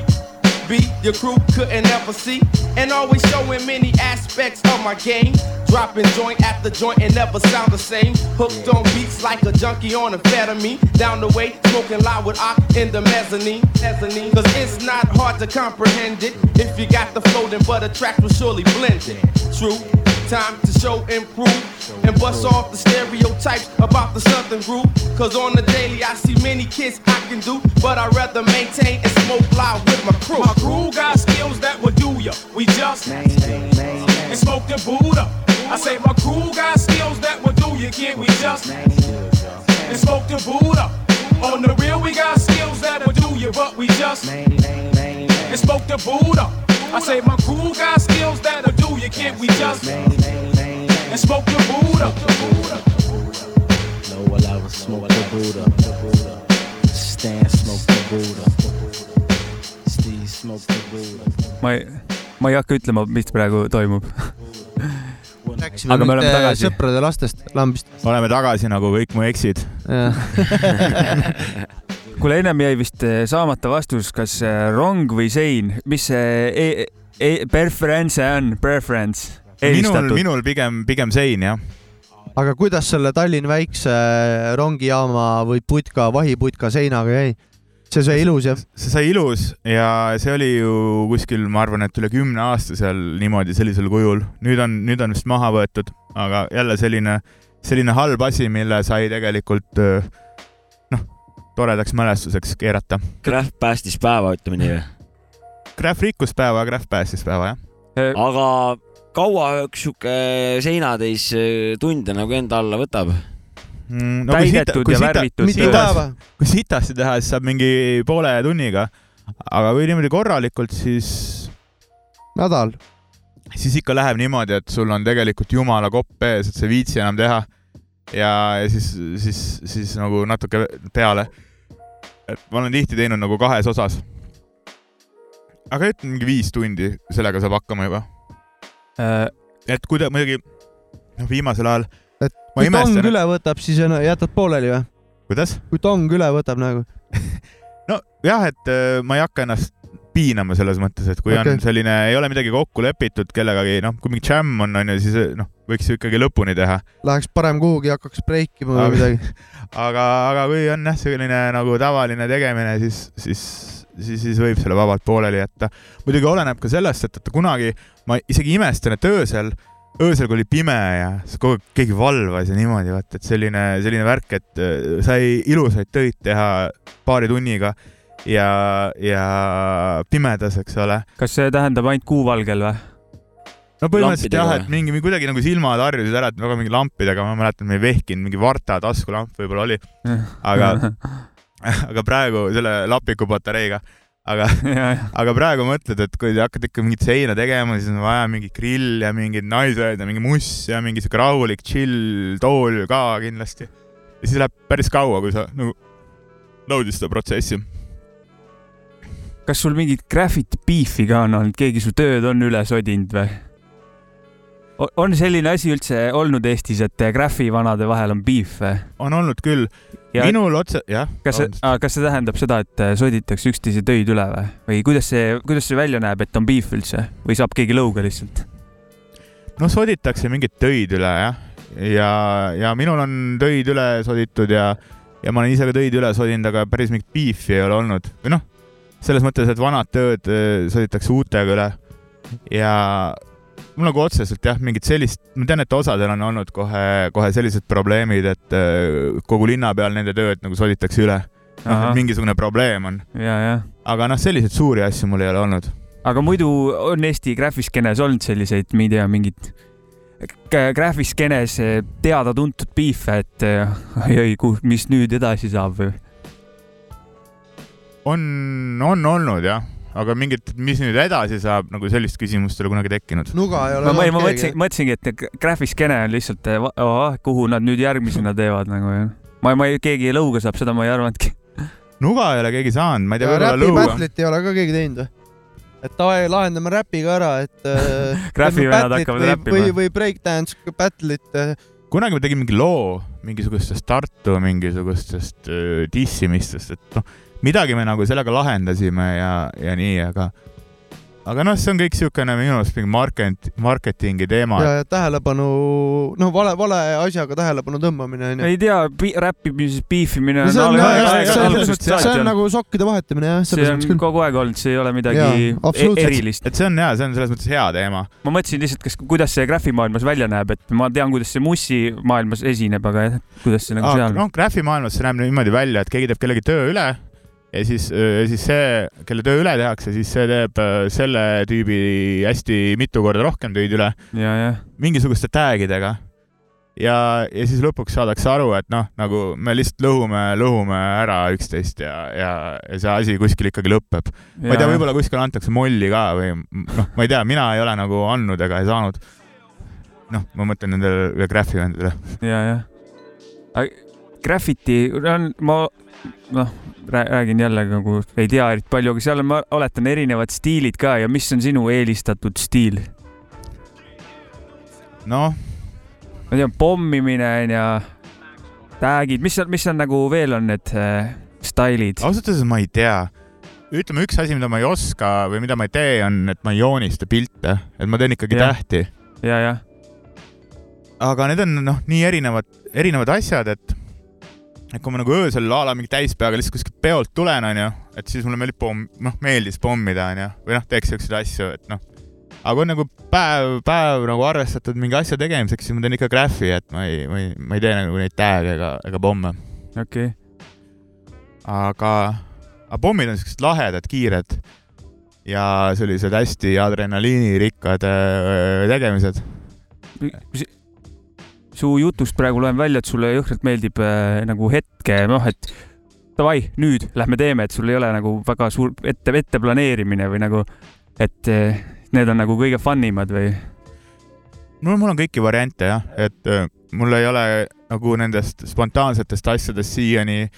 your crew couldn't ever see. And always showing many aspects of my game. Dropping joint after joint and never sound the same. Hooked on beats like a junkie on amphetamine. Down the way, smoking loud with Ock in the mezzanine. mezzanine. Cause it's not hard to comprehend it. If you got the flow, then but a track will surely blend it. True. Time to show improve and bust off the stereotypes about the southern groove. Cause on the daily I see many kids I can do, but I'd rather maintain and smoke loud with my crew. My crew got skills that will do ya. We just and smoke the Buddha. I say my crew got skills that will do ya. Can't we just and smoke the Buddha? On the real, we got skills that will do ya, but we just and smoke the Buddha. I say my crew got skills that'll do ya. Can't we just and smoke the Buddha? Know what I was smoke the Buddha. Stan smoke the Buddha. Steve smoke the Buddha. ma ei, ma ei hakka ütlema, mis praegu toimub. rääkisime Aga me oleme äh, tagasi. sõprade lastest lambist. oleme tagasi nagu kõik mu eksid. kuule, ennem jäi vist eh, saamata vastus, kas eh, rong või sein, mis see e e preference on, preference, minul, minul pigem, pigem sein jah. aga kuidas selle Tallinn väikse rongijaama või putka, vahiputka seinaga jäi? see sai ilus jah? see sai ilus ja see oli ju kuskil, ma arvan, et üle kümne aasta seal niimoodi sellisel kujul. nüüd on, nüüd on vist maha võetud, aga jälle selline, selline halb asi, mille sai tegelikult noh, toredaks mälestuseks keerata. Graf päästis päeva, ütleme nii. Graf rikkus päeva, Graf päästis päeva, jah. aga kaua üks sihuke seinatäis äh, tunde nagu enda alla võtab? Mm, täidetud ja värvitud mitu tööd. päeva. kui sitasti teha, siis saab mingi poole tunniga. aga kui niimoodi korralikult, siis, nädal. siis ikka läheb niimoodi, et sul on tegelikult jumala kopp ees, et sa ei viitsi enam teha. ja, ja siis, siis, siis nagu natuke peale. Et ma olen tihti teinud nagu kahes osas. aga ütleme mingi viis tundi, sellega saab hakkama juba. Äh, et kui ta muidugi, noh, viimasel ajal, et kui tong imestan, et- üle võtab, siis on- jätad pooleli või? kuidas? kui tong üle võtab nagu. nojah, et äh, ma ei hakka ennast piinama selles mõttes, et kui okay. On selline, ei ole midagi kokku lepitud kellegagi, noh, kui mingi džämm on, onju, siis noh, võiks ju ikkagi lõpuni teha. Läheks parem kuhugi, hakkaks breikima või Aga- midagi. aga, aga kui on jah, selline nagu tavaline tegemine, siis, siis, siis, siis võib selle vabalt pooleli jätta. muidugi oleneb ka sellest, et, et kunagi ma isegi imestan, et öösel, öösel, kui oli pime ja kogu aeg keegi valvas ja niimoodi, vaata, et selline, selline värk, et äh, sai ilusaid töid teha paari tunniga ja, ja pimedas, eks ole kas see tähendab ainult kuuvalgel või? No põhimõtteliselt jah, et mingi mingi kuidagi nagu silmad harjusid ära, et väga mingi lampidega, ma mäletan, me ei vehkinud, mingi Varta taskulamp võib-olla oli, aga, aga praegu selle lapiku patareiga, aga, aga praegu mõtled, et kui hakkad ikka mingit seina tegema, siis on vaja mingi grill ja mingid naised ja mingi muss ja mingi siuke rahulik chill tool ka kindlasti. ja siis läheb päris kaua, kui sa nagu naudid seda protsessi. kas sul mingit graffiti beefi ka on olnud, keegi su tööd on üle sodinud või? On selline asi üldse olnud Eestis, et graffivanade vahel on beef või? on olnud küll, minul otse, jah. kas see, kas see tähendab seda, et äh, soditakse üksteise töid üle või? või kuidas see, kuidas see välja näeb, et on beef üldse või saab keegi lõuga lihtsalt? noh, soditakse mingeid töid üle jah, ja, ja minul on töid üle soditud ja, ja ma olen ise ka töid üle sodinud, aga päris mingit beefi ei ole olnud või noh, selles mõttes, et vanad tööd eh, soditakse uutega üle ja mul nagu otseselt jah, mingit sellist, ma tean, et osadel on olnud kohe, kohe sellised probleemid, et eh, kogu linna peal nende tööd nagu soditakse üle. noh, et mingisugune probleem on, aga noh, selliseid suuri asju mul ei ole olnud. aga muidu on Eesti graffiskenes olnud selliseid, ma ei tea, mingit graffiskenes teada-tuntud beef'e, et äh, oi-oi, mis nüüd edasi saab või? on, on olnud jah, aga mingit, mis nüüd edasi saab, nagu sellist küsimust ei ole kunagi tekkinud. nuga ei ole ma, ma, mõtlesin, mõtlesingi, et graffiskene on lihtsalt, kuhu nad nüüd järgmisena teevad nagu ja ma, ma ei, keegi lõuga saab, seda ma ei arvanudki. nuga ei ole keegi saanud, ma ei tea, võib-olla lõuga. battle'it ei ole ka keegi teinud või? et davai, lahendame räpiga ära, et äh, Graffi teeme vennad battle'it hakkavad või, räppima. või, või breakdance battle'it äh, kunagi ma tegin mingi loo mingisugustest Tartu mingisugustest dissimistest, et noh, midagi me nagu sellega lahendasime ja, ja nii, aga aga noh, see on kõik niisugune minu arust mingi market, marketingi teema. ja, ja tähelepanu, noh, vale, vale asjaga tähelepanu tõmbamine onju. ei tea, räppimises beefimine see on, on jah, alg- see, see, algusest see, see saati on nagu sokkide vahetamine jah, see on küll. kogu aeg olnud, see ei ole midagi Jaa, e- erilist. et see on hea, see on selles mõttes hea teema. ma mõtlesin lihtsalt, kas, kuidas see graffimaailmas välja näeb, et ma tean, kuidas see mussi maailmas esineb, aga jah, kuidas see nagu seal noh, graafimaailmas see näeb niimoodi välja, et keegi teeb kellegi töö üle ja siis, siis see, kelle töö üle tehakse, siis see teeb äh, selle tüübi hästi mitu korda rohkem töid üle mingisuguste tag idega. ja, ja siis lõpuks saadakse aru, et noh, nagu me lihtsalt lõhume, lõhume ära üksteist ja, ja, ja see asi kuskil ikkagi lõpeb. ma ei tea, võib-olla kuskil antakse molli ka või noh, ma ei tea, mina ei ole nagu andnud ega ei saanud. noh, ma mõtlen nendele graffi vendadele. ja, jah. Graffiti on, ma noh, räägin jälle nagu ei tea eriti palju, aga seal on, ma oletan, erinevad stiilid ka ja mis on sinu eelistatud stiil? noh, ma tean, pommimine on ja tag'id, mis on, mis on nagu veel on need äh, stailid? ausalt öeldes ma ei tea. ütleme, üks asi, mida ma ei oska või mida ma ei tee, on, et ma ei joonista pilte, et ma teen ikkagi Jah. tähti. ja, jah, aga need on noh, nii erinevad, erinevad asjad, et et kui ma nagu öösel a la mingi täispeaga lihtsalt kuskilt peolt tulen, onju, et siis mulle meeldib pomm, noh, meeldis pommida, onju, või noh, teeks siukseid asju, et noh. aga kui on nagu päev, päev nagu arvestatud mingi asja tegemiseks, siis ma teen ikka graffi, et ma ei, ma ei, ma ei tee nagu neid tag'e ega, ega pomme. okei okay.. aga, aga pommid on siuksed lahedad, kiired ja sellised hästi adrenaliinirikkad äh, tegemised. Su jutust praegu loen välja, et sulle jõhkralt meeldib äh, nagu hetke, noh, et davai, nüüd lähme teeme, et sul ei ole nagu väga suur ette, ette planeerimine või nagu, et äh, need on nagu kõige fun imad või? no mul on kõiki variante jah, et äh, mul ei ole nagu nendest spontaansetest asjadest siiani,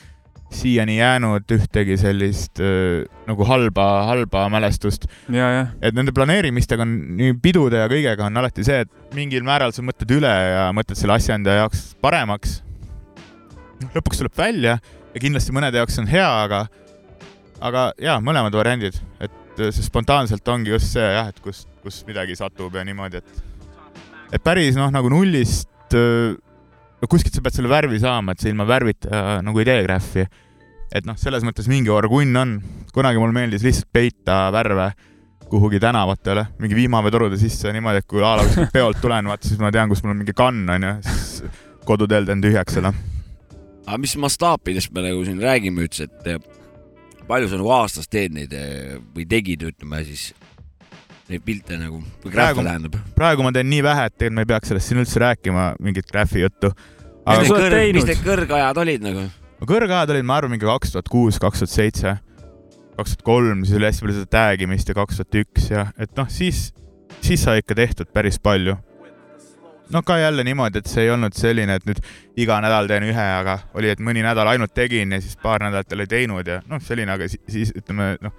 siiani jäänud ühtegi sellist äh, nagu halba, halba mälestust. et nende planeerimistega on nii pidude ja kõigega on alati see, et mingil määral sa mõtled üle ja mõtled selle asja enda jaoks paremaks. lõpuks tuleb välja ja kindlasti mõnede jaoks on hea, aga, aga jaa, mõlemad variandid, et äh, see spontaanselt ongi just see jah, et kus, kus midagi satub ja niimoodi, et, et päris noh, nagu nullist, no kuskilt sa pead selle värvi saama, et sa ilma värvita äh, nagu ei tee graffi. et noh, selles mõttes mingi orgunn on, kunagi mulle meeldis lihtsalt peita värve kuhugi tänavatele, mingi vihmaveetorude sisse niimoodi, et kui a la kuskilt peolt tulen, vaata siis ma tean, kus mul on mingi kann onju, siis koduteel teen tühjaks selle. aga mis mastaapidest me nagu siin räägime üldse, et eh, palju sa nagu aastas teed neid eh, või tegid, ütleme siis neid pilte nagu, või Praegu- tähendab? praegu ma teen nii vähe, et tegelikult ma ei peaks sellest siin üldse rääkima, mingit graffi juttu. mis need kõrg, mis need kõrgajad olid nagu? kõrgajad olid, ma arvan, mingi kaks tuhat kuus, kaks tuhat seitse, kaks tuhat kolm, siis oli hästi palju seda tag imist ja kaks tuhat üks ja et noh, siis, siis sai ikka tehtud päris palju. no ka jälle niimoodi, et see ei olnud selline, et nüüd iga nädal teen ühe, aga oli, et mõni nädal ainult tegin ja siis paar nädalat ei teinud ja noh, selline, aga siis, siis ütleme noh,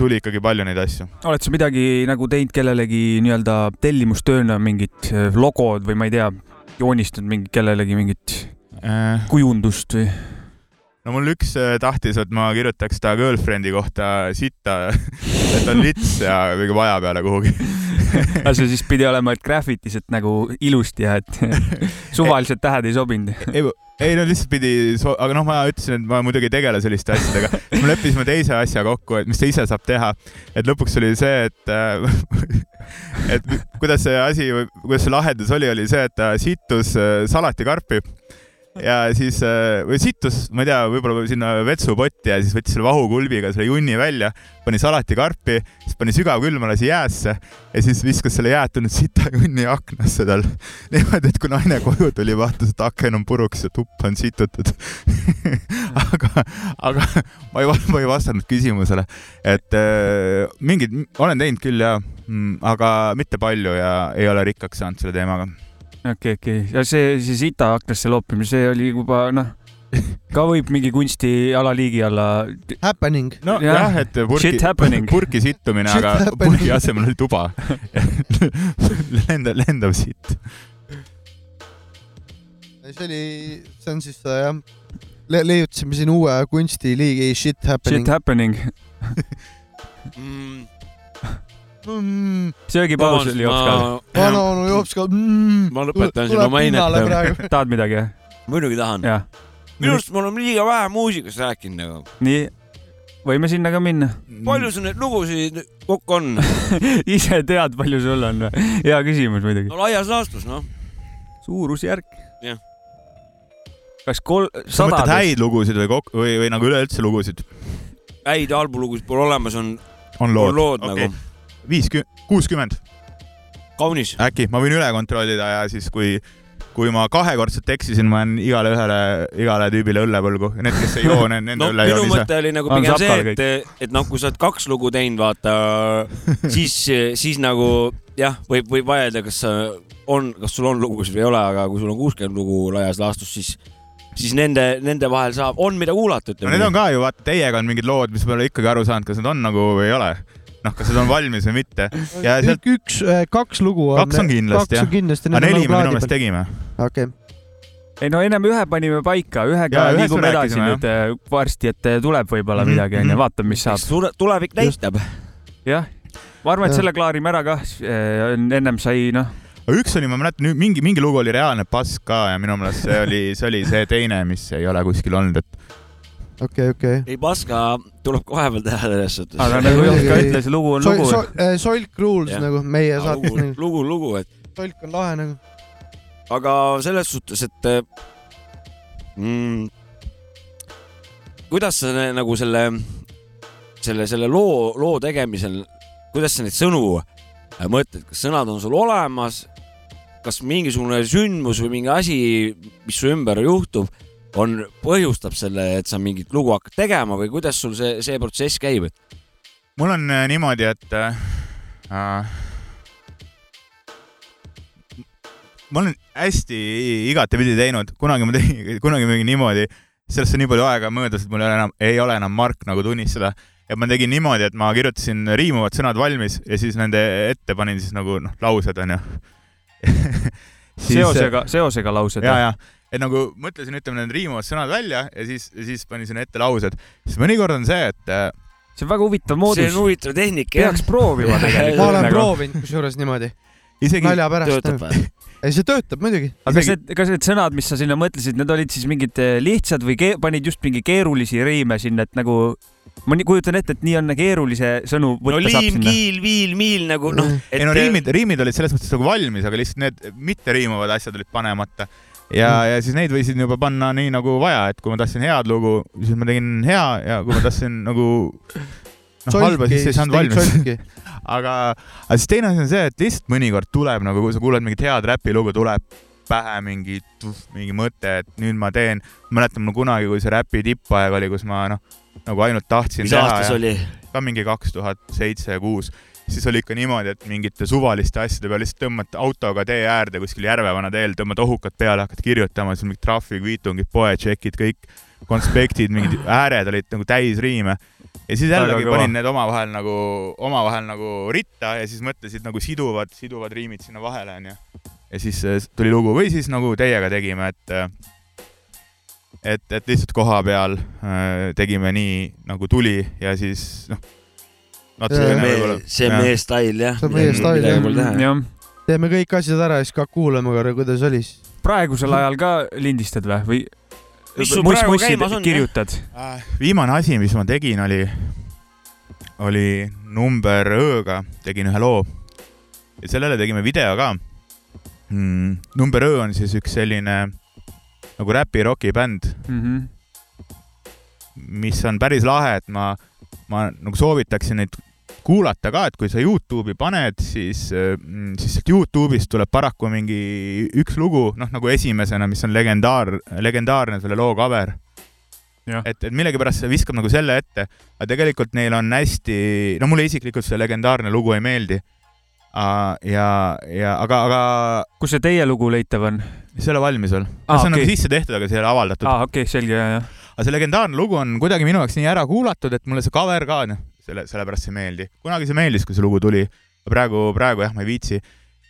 tuli ikkagi palju neid asju. oled sa midagi nagu teinud kellelegi nii-öelda tellimustööna mingit äh, logod või ma ei tea, joonistanud mingi kellelegi mingit Äh, kujundust või? no mul üks äh, tahtis, et ma kirjutaks ta girlfriend'i kohta sitta, et on lits ja mingi maja peale kuhugi. aga see siis pidi olema, et graffitis, et nagu ilusti ja et suvalised tähed ei sobinud. ei, no lihtsalt pidi, aga noh, ma ütlesin, et ma muidugi ei tegele selliste asjadega. me leppisime teise asja kokku, et mis ta ise saab teha. et lõpuks oli see, et äh, et kuidas see asi, kuidas see lahendus oli, oli see, et ta sittus äh, salatikarpi ja siis äh, või sittus, ma ei tea, võib-olla sinna vetsupotti ja siis võttis selle vahukulbiga selle junni välja, pani salatikarpi, siis pani sügavkülma, lasi jäässe ja siis viskas selle jäätunud sitajunni aknasse tal. niimoodi, et kui naine koju tuli, vaatas, et aken on puruks ja tupp on situtud. aga, aga ma ei, ma ei vastanud küsimusele, et äh, mingid, olen teinud küll ja, aga mitte palju ja ei ole rikkaks saanud selle teemaga. okei, okei, ja see, see sita aknasse loopimine, see oli juba noh, ka võib mingi kunsti alaliigi alla. Happening. no Jah. jah ja,, et purki Shit happening. purki sittumine, aga purgi asemel oli tuba. lendav, lendav sitt. see oli, see on siis äh, jah Le, leiutasime siin uue kunstiliigi Shit Happening Shit. happening, Mm, söögipaus oli jops ka. vana onu jops ka mm,. Ma lõpetan siin oma pinnale inet. praegu. tahad midagi, muidugi tahan. minu arust me oleme liiga vähe muusikast rääkinud nagu. nii, võime sinna ka minna. palju sul neid lugusid kokku on? ise tead, palju sul on või? hea küsimus muidugi. no laias laastus noh. suurusjärk Jah.. kas kol-, sa mõtled häid lugusid või kok-, või, või nagu üleüldse lugusid? häid albulugusid pole olemas, on, on on lood? lood okei. nagu. viiskümmend, kuuskümmend kaunis. äkki, ma võin üle kontrollida ja siis, kui, kui ma kahekordselt eksisin, ma jään igale ühele, igale tüübile õlle võlgu ja need, kes ei joo, nende no õlle minu joon ise. mõte oli nagu pigem see, et, et noh, kui sa oled kaks lugu teinud, vaata, siis, siis nagu jah, võib, võib vaielda, kas on, kas sul on lugusid või ei ole, aga kui sul on kuuskümmend lugu laias laastus, siis, siis nende, nende vahel saab, on mida kuulata, no need ütleme on ka ju, vaata, teiega on mingid lood, mis ma ei ole ikkagi aru saanud, kas need on nagu või ei ole. noh, kas need on valmis või mitte. ja sealt, üks, kaks lugu on. Kaks on kindlasti, on kindlasti. aga neli me minu meelest tegime. okei, ei no ennem ühe panime paika, ühega liigume me edasi nüüd äh, varsti, et äh, tuleb võib-olla Mhm, midagi onju, mhm. vaatame, mis saab. Tule- tulevik näitab. jah, ma arvan, et Jah. selle klaarime ära kah. ennem sai noh, üks oli, ma mäletan, mingi, mingi lugu oli reaalne pask ka ja minu meelest see oli, see oli see teine, mis ei ole kuskil olnud, et okei, okei. ei paska, tuleb ka vahepeal teha selles suhtes. aga nagu Joht ka ütles, lugu on lugu. Solk Rules Jah. nagu meie saates lugu nagu,. lugu, lugu, et Solk on lahe nagu. aga selles suhtes, et mm, kuidas sa nagu selle selle, selle loo, loo tegemisel, kuidas sa neid sõnu äh, mõtled, kas sõnad on sul olemas, kas mingisugune sündmus või mingi asi, mis su ümber juhtub, on, põhjustab selle, et sa mingit lugu hakkad tegema või kuidas sul see, see protsess käib, et mul on äh, niimoodi, et äh, äh, ma olen hästi igatepidi teinud, kunagi ma tegin, kunagi ma tegin niimoodi, sellest on nii palju aega möödas, et mul ei ole enam, ei ole enam Mark nagu tunnistada. ja ma tegin niimoodi, et ma kirjutasin riimuvad sõnad valmis ja siis nende ette panin siis nagu noh, laused onju. seosega, seosega laused. ja, ja, et nagu mõtlesin, ütleme need riimuvad sõnad välja ja siis, siis panin sinna ette laused. siis mõnikord on see, et äh, see on väga huvitav see moodus on. huvitav tehnika peaks. proovima ma tegelikult. olen Nagu. proovinud kusjuures niimoodi, isegi nalja pärast ei, see töötab muidugi. aga kas isegi- need, kas need sõnad, mis sa sinna mõtlesid, need olid siis mingid eh, lihtsad või ke- panid just mingi keerulisi riime sinna, et nagu ma nii kujutan ette, et nii on keerulise sõnu no võtta saab liim, sinna. kiil, viil, miil nagu noh. ei no riimid, riimid olid selles mõttes nagu valmis, aga lihtsalt need mitte riimuvad asjad olid panemata. Ja mm., ja siis neid võisin juba panna nii nagu vaja, et kui ma tahtsin head lugu, siis ma tegin hea ja kui ma tahtsin nagu noh, halba, siis ei saanud valmis. aga, aga siis teine asi on see, et lihtsalt mõnikord tuleb nagu, kui sa kuuled mingit head räpilugu, tuleb pähe mingi, mingi mõte, et nüüd ma teen. mäletan mul kunagi, kui see räpi tippaeg oli, kus ma noh, nagu ainult tahtsin mis teha aasta see ja oli? ka mingi kaks tuhat seitse kuus, siis oli ikka niimoodi, et mingite suvaliste asjade peale lihtsalt tõmbad autoga tee äärde kuskil Järvevana teel, tõmbad ohukad peale, hakkad kirjutama, siis mingid trahvikviitungid, poetšekid, kõik konspektid, mingid ääred olid nagu täis riime. ja siis jällegi panin need omavahel nagu, omavahel nagu ritta ja siis mõtlesid nagu siduvad, siduvad riimid sinna vahele onju. ja siis äh, tuli lugu või siis nagu teiega tegime, et äh, et, et lihtsalt koha peal äh, tegime nii nagu tuli ja siis noh. See on see on meie stail jah. See on meie stail, jah. teeme kõik asjad ära ja siis ka kuulame korra, kuidas oli siis. praegusel ajal ka lindistad või, või? Mis sul praegu käimas on, kirjutad? Äh, viimane asi, mis ma tegin, oli, oli number Ö-ga tegin ühe loo ja sellele tegime video ka mm,. number Ö on siis üks selline nagu räpi-roki bänd, Mhm. mis on päris lahe, et ma, ma nagu soovitaksin neid kuulata ka, et kui sa Youtube'i paned, siis, siis sealt Youtube'ist tuleb paraku mingi üks lugu, noh nagu esimesena, mis on legendaar, legendaarne selle loo cover. Jah. et, et millegipärast see viskab nagu selle ette, aga tegelikult neil on hästi, no mulle isiklikult see legendaarne lugu ei meeldi. ja, ja aga, aga kus see teie lugu leitav on? see ei ole valmis veel. Aa, see on okei. nagu sisse tehtud, aga see ei ole avaldatud aa, okei, selge, ja, ja. aga see legendaarne lugu on kuidagi minu jaoks nii ära kuulatud, et mulle see cover ka, noh, selle, sellepärast see ei meeldi. kunagi see meeldis, kui see lugu tuli, praegu, praegu jah, ma ei viitsi.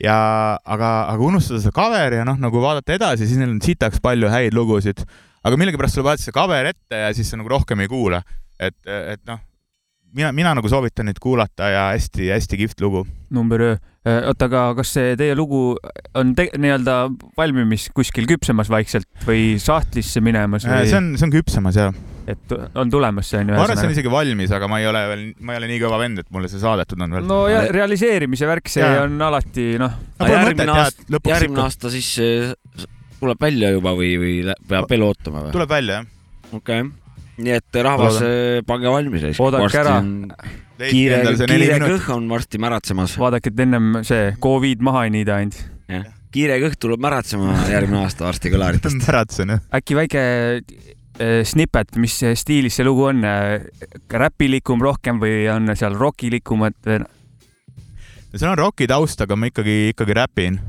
ja aga, aga unustada see cover ja noh, nagu vaadata edasi, siis neil on sitaks palju häid lugusid. aga millegipärast tuleb vaadata see cover ette ja siis sa nagu rohkem ei kuula. et, et noh, mina, mina nagu soovitan neid kuulata ja hästi-hästi kihvt lugu. number öö. oota, aga kas see teie lugu on nii-öelda valmimis kuskil küpsemas vaikselt või sahtlisse minemas või see on, see on küpsemas ja et on tulemas see on ju ma arvan, et see on isegi valmis, aga ma ei ole veel, ma ei ole nii kõva vend, et mulle see saadetud on veel. no ja realiseerimise värk, see Jaa. on alati noh, No järgmine aasta jah,, järgmine aasta siis eh, tuleb välja juba või, või peab veel ootama või? tuleb välja jah. okei okay.. nii et rahvas, pange valmis. Oodake ära. kiire, kiire kõh on varsti märatsemas. vaadake, et ennem see Covid maha ei niida ainult. kiire kõh tuleb märatsema järgmine aasta varsti kõlaritest. märatsen jah. äkki väike eh, snippet, mis stiilis see lugu on? räpilikum rohkem või on seal rokilikum, et seal on roki taust, aga ma ikkagi, ikkagi räpin.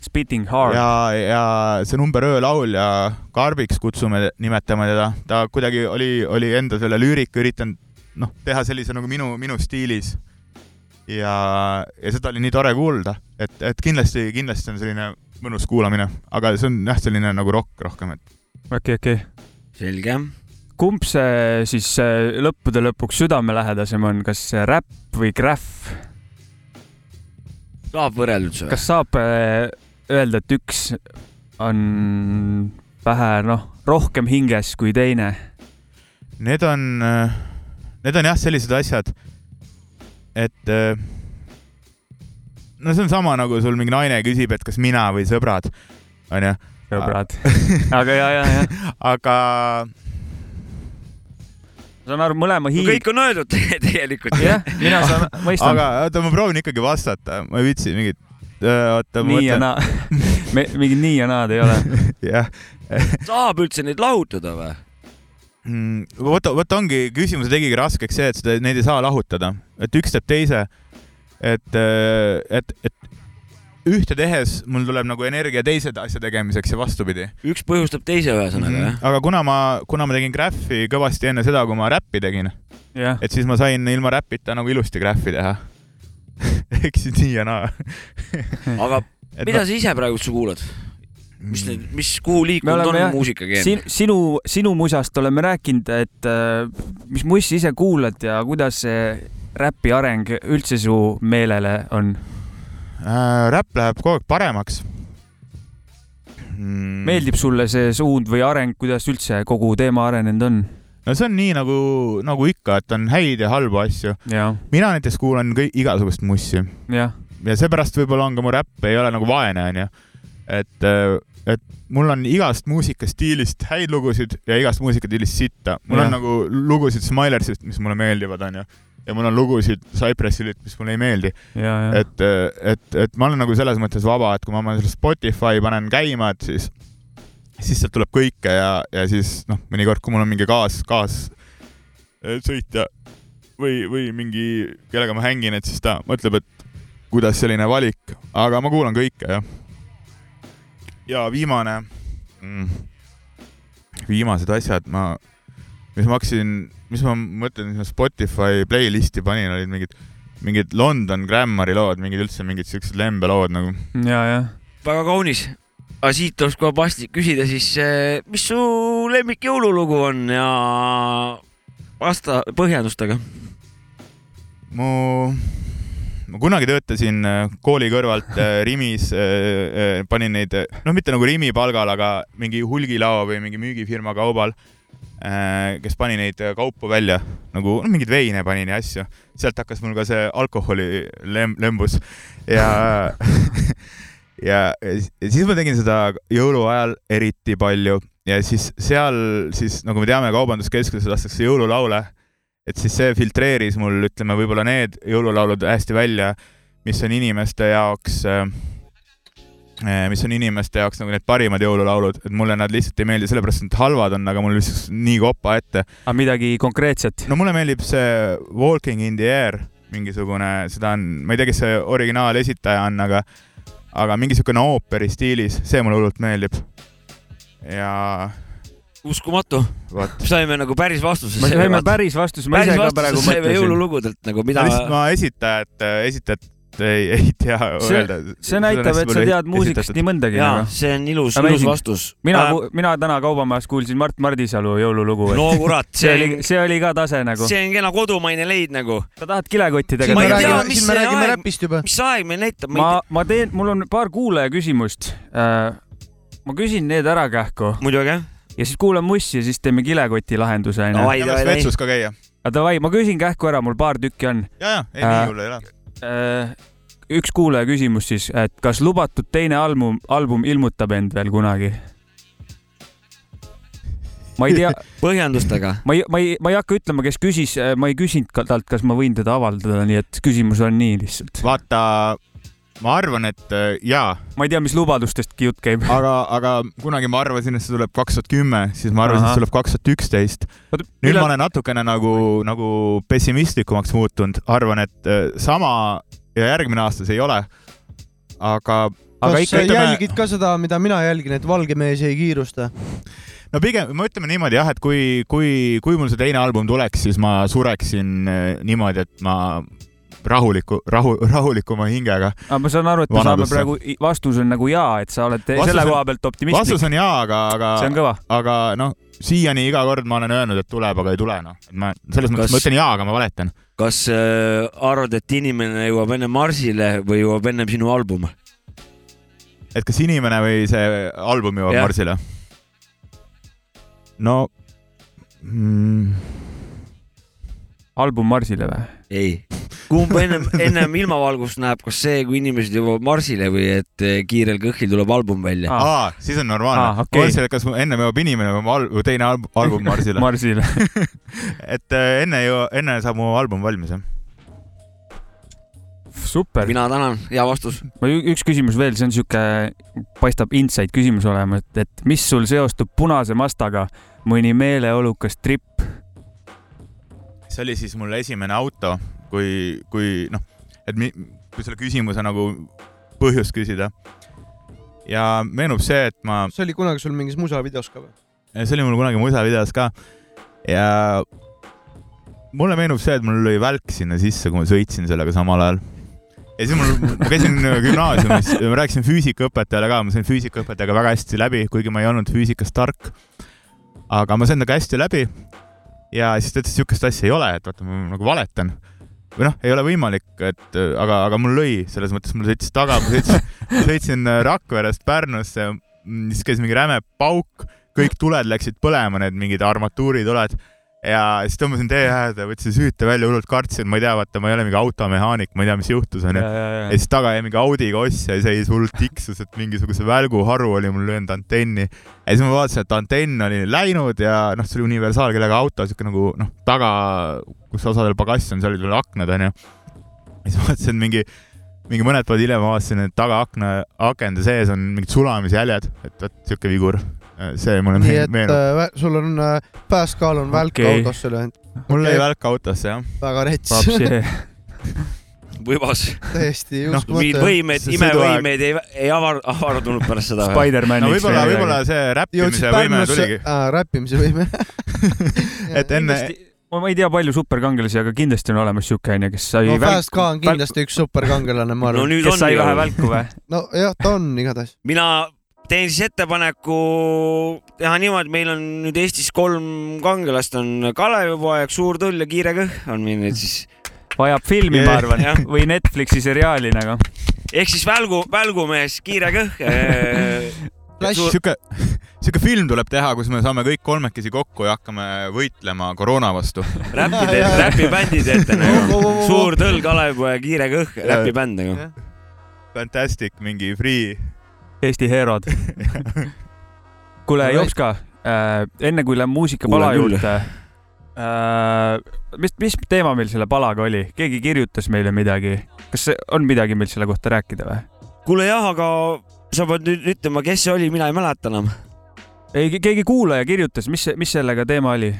spitting hard? ja, ja see number öö laulja Karbiks kutsume, nimetame teda, ta kuidagi oli, oli enda selle lüürika üritanud noh, teha sellise nagu minu, minu stiilis. ja, ja seda oli nii tore kuulda, et, et kindlasti, kindlasti on selline mõnus kuulamine, aga see on jah, selline nagu rokk rohkem, et okei, okei. selge. kumb see siis eh, lõppude lõpuks südamelähedasem on, kas räpp või gräff? saab võrreldud see? kas saab eh, öelda, et üks on vähe noh, rohkem hinges kui teine? need on, need on jah, sellised asjad, et äh, no see on sama nagu sul mingi naine küsib, et kas mina või sõbrad, onju. Sõbrad. aga ja, ja, ja. aga saan aru, mõlema no hiid. kõik on öeldud tegelikult. jah, mina saan, mõistan. aga oota, ma proovin ikkagi vastata, ma ei viitsi mingit, oota, ma nii ja mõtlen, naa. mingit nii ja naad ei ole. jah. saab üldse neid lahutada või? Mm, vot, vot ongi, küsimuse tegigi raskeks see, et seda, neid ei saa lahutada, et üks teeb teise. et, et, et ühte tehes mul tuleb nagu energia teise asja tegemiseks ja vastupidi. üks põhjustab teise ühesõnaga jah? aga kuna ma, kuna ma tegin graffi kõvasti enne seda, kui ma räppi tegin, jah, et siis ma sain ilma räpita nagu ilusti graffi teha. ehk siis nii ja naa. aga mida sa ise praegu üldse kuulad? mis need, mis, kuhu liikunud on oleme jah- muusikakeel? Sin, sinu, sinu musast oleme rääkinud, et äh, mis mussi ise kuulad ja kuidas see räpi areng üldse su meelele on? äh,? räpp läheb kogu aeg paremaks mm. meeldib sulle see suund või areng, kuidas üldse kogu teema arenenud on? no see on nii nagu, nagu ikka, et on häid ja halbu asju. ja, mina näiteks kuulan kõik igasugust mussi jah, ja seepärast võib-olla on ka mu räpp ei ole nagu vaene, onju. et, et mul on igast muusikastiilist häid lugusid ja igast muusikastiilist sitta. mul Jah. on nagu lugusid Smilersist, mis mulle meeldivad, onju. Ja mul on lugusid Cypressilt, mis mulle ei meeldi. et, et, et ma olen nagu selles mõttes vaba, et kui ma oma selle Spotify panen käima, et siis, siis sealt tuleb kõike ja, ja siis noh, mõnikord, kui mul on mingi kaas, kaassõitja või, või mingi, kellega ma hängin, et siis ta mõtleb, et kuidas selline valik, aga ma kuulan kõike jah. ja viimane mm,, viimased asjad, ma, mis ma hakkasin, mis ma mõtlen, mis ma Spotify playlist'i panin, olid mingid mingid London Grammari lood, mingid üldse mingid siuksed lembelood nagu. ja, ja väga kaunis. aga siit tuleks kohe paslik küsida siis, mis su lemmik jõululugu on ja vasta põhjendustega. mu, ma kunagi töötasin äh, kooli kõrvalt äh, Rimis, panin neid, noh, mitte nagu Rimi palgal, aga mingi hulgilao või mingi müügifirma kaubal, kes pani neid äh, kaupu välja nagu no, mingeid veine panin ja asju. sealt hakkas mul ka see alkoholi lem-, lembus. Ja ja, ja siis ma tegin seda jõuluajal eriti palju. Ja siis seal siis nagu me teame, kaubanduskeskuses lastakse jõululaule, et siis see filtreeris mul, ütleme, võib-olla need jõululaulud hästi välja, mis on inimeste jaoks, mis on inimeste jaoks nagu need parimad jõululaulud, et mulle nad lihtsalt ei meeldi, sellepärast et nad halvad on, aga mul lihtsalt nii kopa ette. aga midagi konkreetset? no mulle meeldib see Walking in the air, mingisugune, seda on, ma ei tea, kes see originaalesitaja on, aga, aga mingi siukene ooperi stiilis, see mulle hullult meeldib. ja uskumatu, saime nagu päris vastuse. me saime päris vastuse, ma päris ise ka vastuse praegu saime mõtlesin. jõululugudelt nagu, mida lihtsalt ma esitajat, esitajat ei, ei tea See- öelda. see näitab, et sa tead muusikast nii mõndagi jaa, nagu. see on ilus, ilus vastus. mina äh,, mina täna kaubamajas kuulsin Mart Mardisalu jõululugu. no kurat, see see oli see oli ka tase nagu. see on kena kodumaine leid nagu. sa tahad kilekotti siin Ma me ei tea, räägime, mis siin me see räägime aeg- räpist juba. mis aeg meil näitab, ma ma teen, mul on paar kuulaja küsimust. ma küsin need ära kähku muidugi ja siis kuulan mussi ja siis teeme kilekoti lahenduse onju. Davai, vetsus ka käia. aga davai, ma küsin kähku ära, mul paar tükki on. ja, ja, ei Äh, nii hull ei ole. Üks kuulaja küsimus siis, et kas lubatud teine album, album ilmutab end veel kunagi? ma ei tea, põhjendustega. ma ei, ma ei, ma ei hakka ütlema, kes küsis, ma ei küsinud ka talt, kas ma võin teda avaldada, nii et küsimus on nii lihtsalt. vaata, ma arvan, et äh, jaa, ma ei tea, mis lubadustestki jutt käib. aga, aga kunagi ma arvasin, et see tuleb kaks tuhat kümme, siis ma arvasin, et see tuleb kaks tuhat üksteist. nüüd ma olen natukene nagu, nagu pessimistlikumaks muutunud, arvan, et äh, sama ja järgmine aasta see ei ole. aga, aga kas ikka sa ütleme- jälgid ka seda, mida mina jälgin, et valge mees ei kiirusta? no pigem, me ütleme niimoodi jah, et kui, kui, kui mul see teine album tuleks, siis ma sureksin äh, niimoodi, et ma rahuliku, rahu, rahulikuma hingega. aga ma saan aru, et me saame praegu, vastus on nagu jaa, et sa oled Vastus selle on- koha pealt optimistlik vastus. on jaa, aga, aga aga noh, siiani iga kord ma olen öelnud, et tuleb, aga ei tule noh, et ma selles mõttes Kas- ma ütlen jaa, aga ma valetan. kas äh, arvad, et inimene jõuab enne Marsile või jõuab ennem sinu album? et kas inimene või see album jõuab Jah. Marsile? no mm, album Marsile või? ei, kumb ennem, ennem ilmavalgust näeb, kas see, kui inimesed jõuavad Marsile või et eh, kiirel kõhil tuleb album välja Ah. aa, siis on normaalne Aa, okei. Marsile, kas ennem jõuab inimene või al- või teine al- album Marsile Marsile. et äh, enne ju, enne saab mu album valmis jah. super. mina tänan, hea vastus. üks küsimus veel, see on sihuke, paistab inside küsimus olema, et, et mis sul seostub punase Mazdaga, mõni meeleolukas trip? see oli siis mul esimene auto, kui, kui noh, et mi, kui selle küsimuse nagu põhjust küsida. ja meenub see, et ma, see oli kunagi sul mingis musavideos ka või? see oli mul kunagi musavideos ka ja mulle meenub see, et mul lõi välk sinna sisse, kui ma sõitsin sellega samal ajal. ja siis mul, ma käisin gümnaasiumis, ma rääkisin füüsikaõpetajale ka, ma sain füüsikaõpetajaga väga hästi läbi, kuigi ma ei olnud füüsikas tark. aga ma sain temaga hästi läbi ja siis ta ütles, et sihukest asja ei ole, et vaata, ma nagu valetan. Või noh, ei ole võimalik, et aga, aga mul lõi, selles mõttes mul sõitis taga, ma sõitsin, sõitsin Rakverest Pärnusse, siis käis mingi räme pauk, kõik tuled läksid põlema, need mingid armatuurituled ja siis tõmbasin tee äärde, võtsin süüte välja, hullult kartsin, ma ei tea, vaata, ma ei ole mingi automehaanik, ma ei tea, mis juhtus, onju. ja siis taga jäi mingi Audiga oss ja seis hullult tiksus, et mingisuguse välguharu oli mul löönud antenni. ja siis ma vaatasin, et antenn oli läinud ja noh, see oli universaal, kellega auto siuke nagu noh, taga, kus osadel pagass on, seal olid veel aknad onju. ja siis vaatasin mingi, mingi mõned päevad hiljem avastasin, et tagaakna, akende sees on mingid sulamisjäljed, et vot siuke vigur. See mulle nii meen- et meenub. äh, sul on äh, pääskaal on välk Okei. autosse löönud, mul lõi okei. välk autosse jah. väga rets, võibas. täiesti Noh, uskumatu. võimeid, see imevõimeid ei, ei avar-, avardunud pärast seda. no Spider-maniks võib-olla, võib-olla see räppimise võime tuligi,, räppimise võime. et enne, ma ma ei tea palju superkangelasi, aga kindlasti on olemas siuke onju, kes sai no Fast ka on kindlasti üks superkangelane, ma no arvan. nüüd kes sai vähe välku või? nojah, ta on igatahes. mina teen siis ettepaneku teha niimoodi, meil on nüüd Eestis kolm kangelast on Kalevipoeg, Suur Tull ja Kiire Kõh on meil nüüd siis. vajab filmi, ma arvan Jah., või Netflixi seriaali nagu. ehk siis välgu, välgumees Kiire Kõh äh,. Flash, sihuke, sihuke film tuleb teha, kus me saame kõik kolmekesi kokku ja hakkame võitlema koroona vastu. räpi teete, räpibändi teete nagu. Suur Tõll, Kalevipoeg, Kiire Kõh, räpibänd nagu. Fantastic, mingi free. Eesti heerod. kuule, Alright. Jopska äh,, enne kui läheme muusikapala juurde äh,, mis, mis teema meil selle palaga oli, keegi kirjutas meile midagi, kas see- on midagi meil selle kohta rääkida või? kuule jah, aga sa pead nüüd ütlema, kes see oli, mina ei mäleta enam. ei, keegi kuulaja kirjutas, mis, mis sellega teema oli?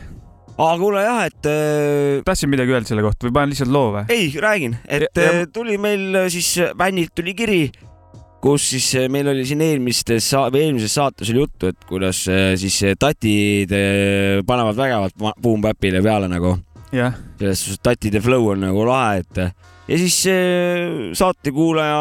aga kuule jah, et äh, tahtsid midagi öelda selle kohta või panen lihtsalt loo või? ei, räägin, et Ja- ja- äh, tuli meil siis Vännilt tuli kiri, kus siis äh, meil oli siin eelmistes või eelmises saates oli juttu, et kuidas äh, siis äh, tatid panevad vägevalt ma- Boom Bapile peale nagu. jah, selles suhtes tatide flow on nagu lahe, et ja siis saatekuulaja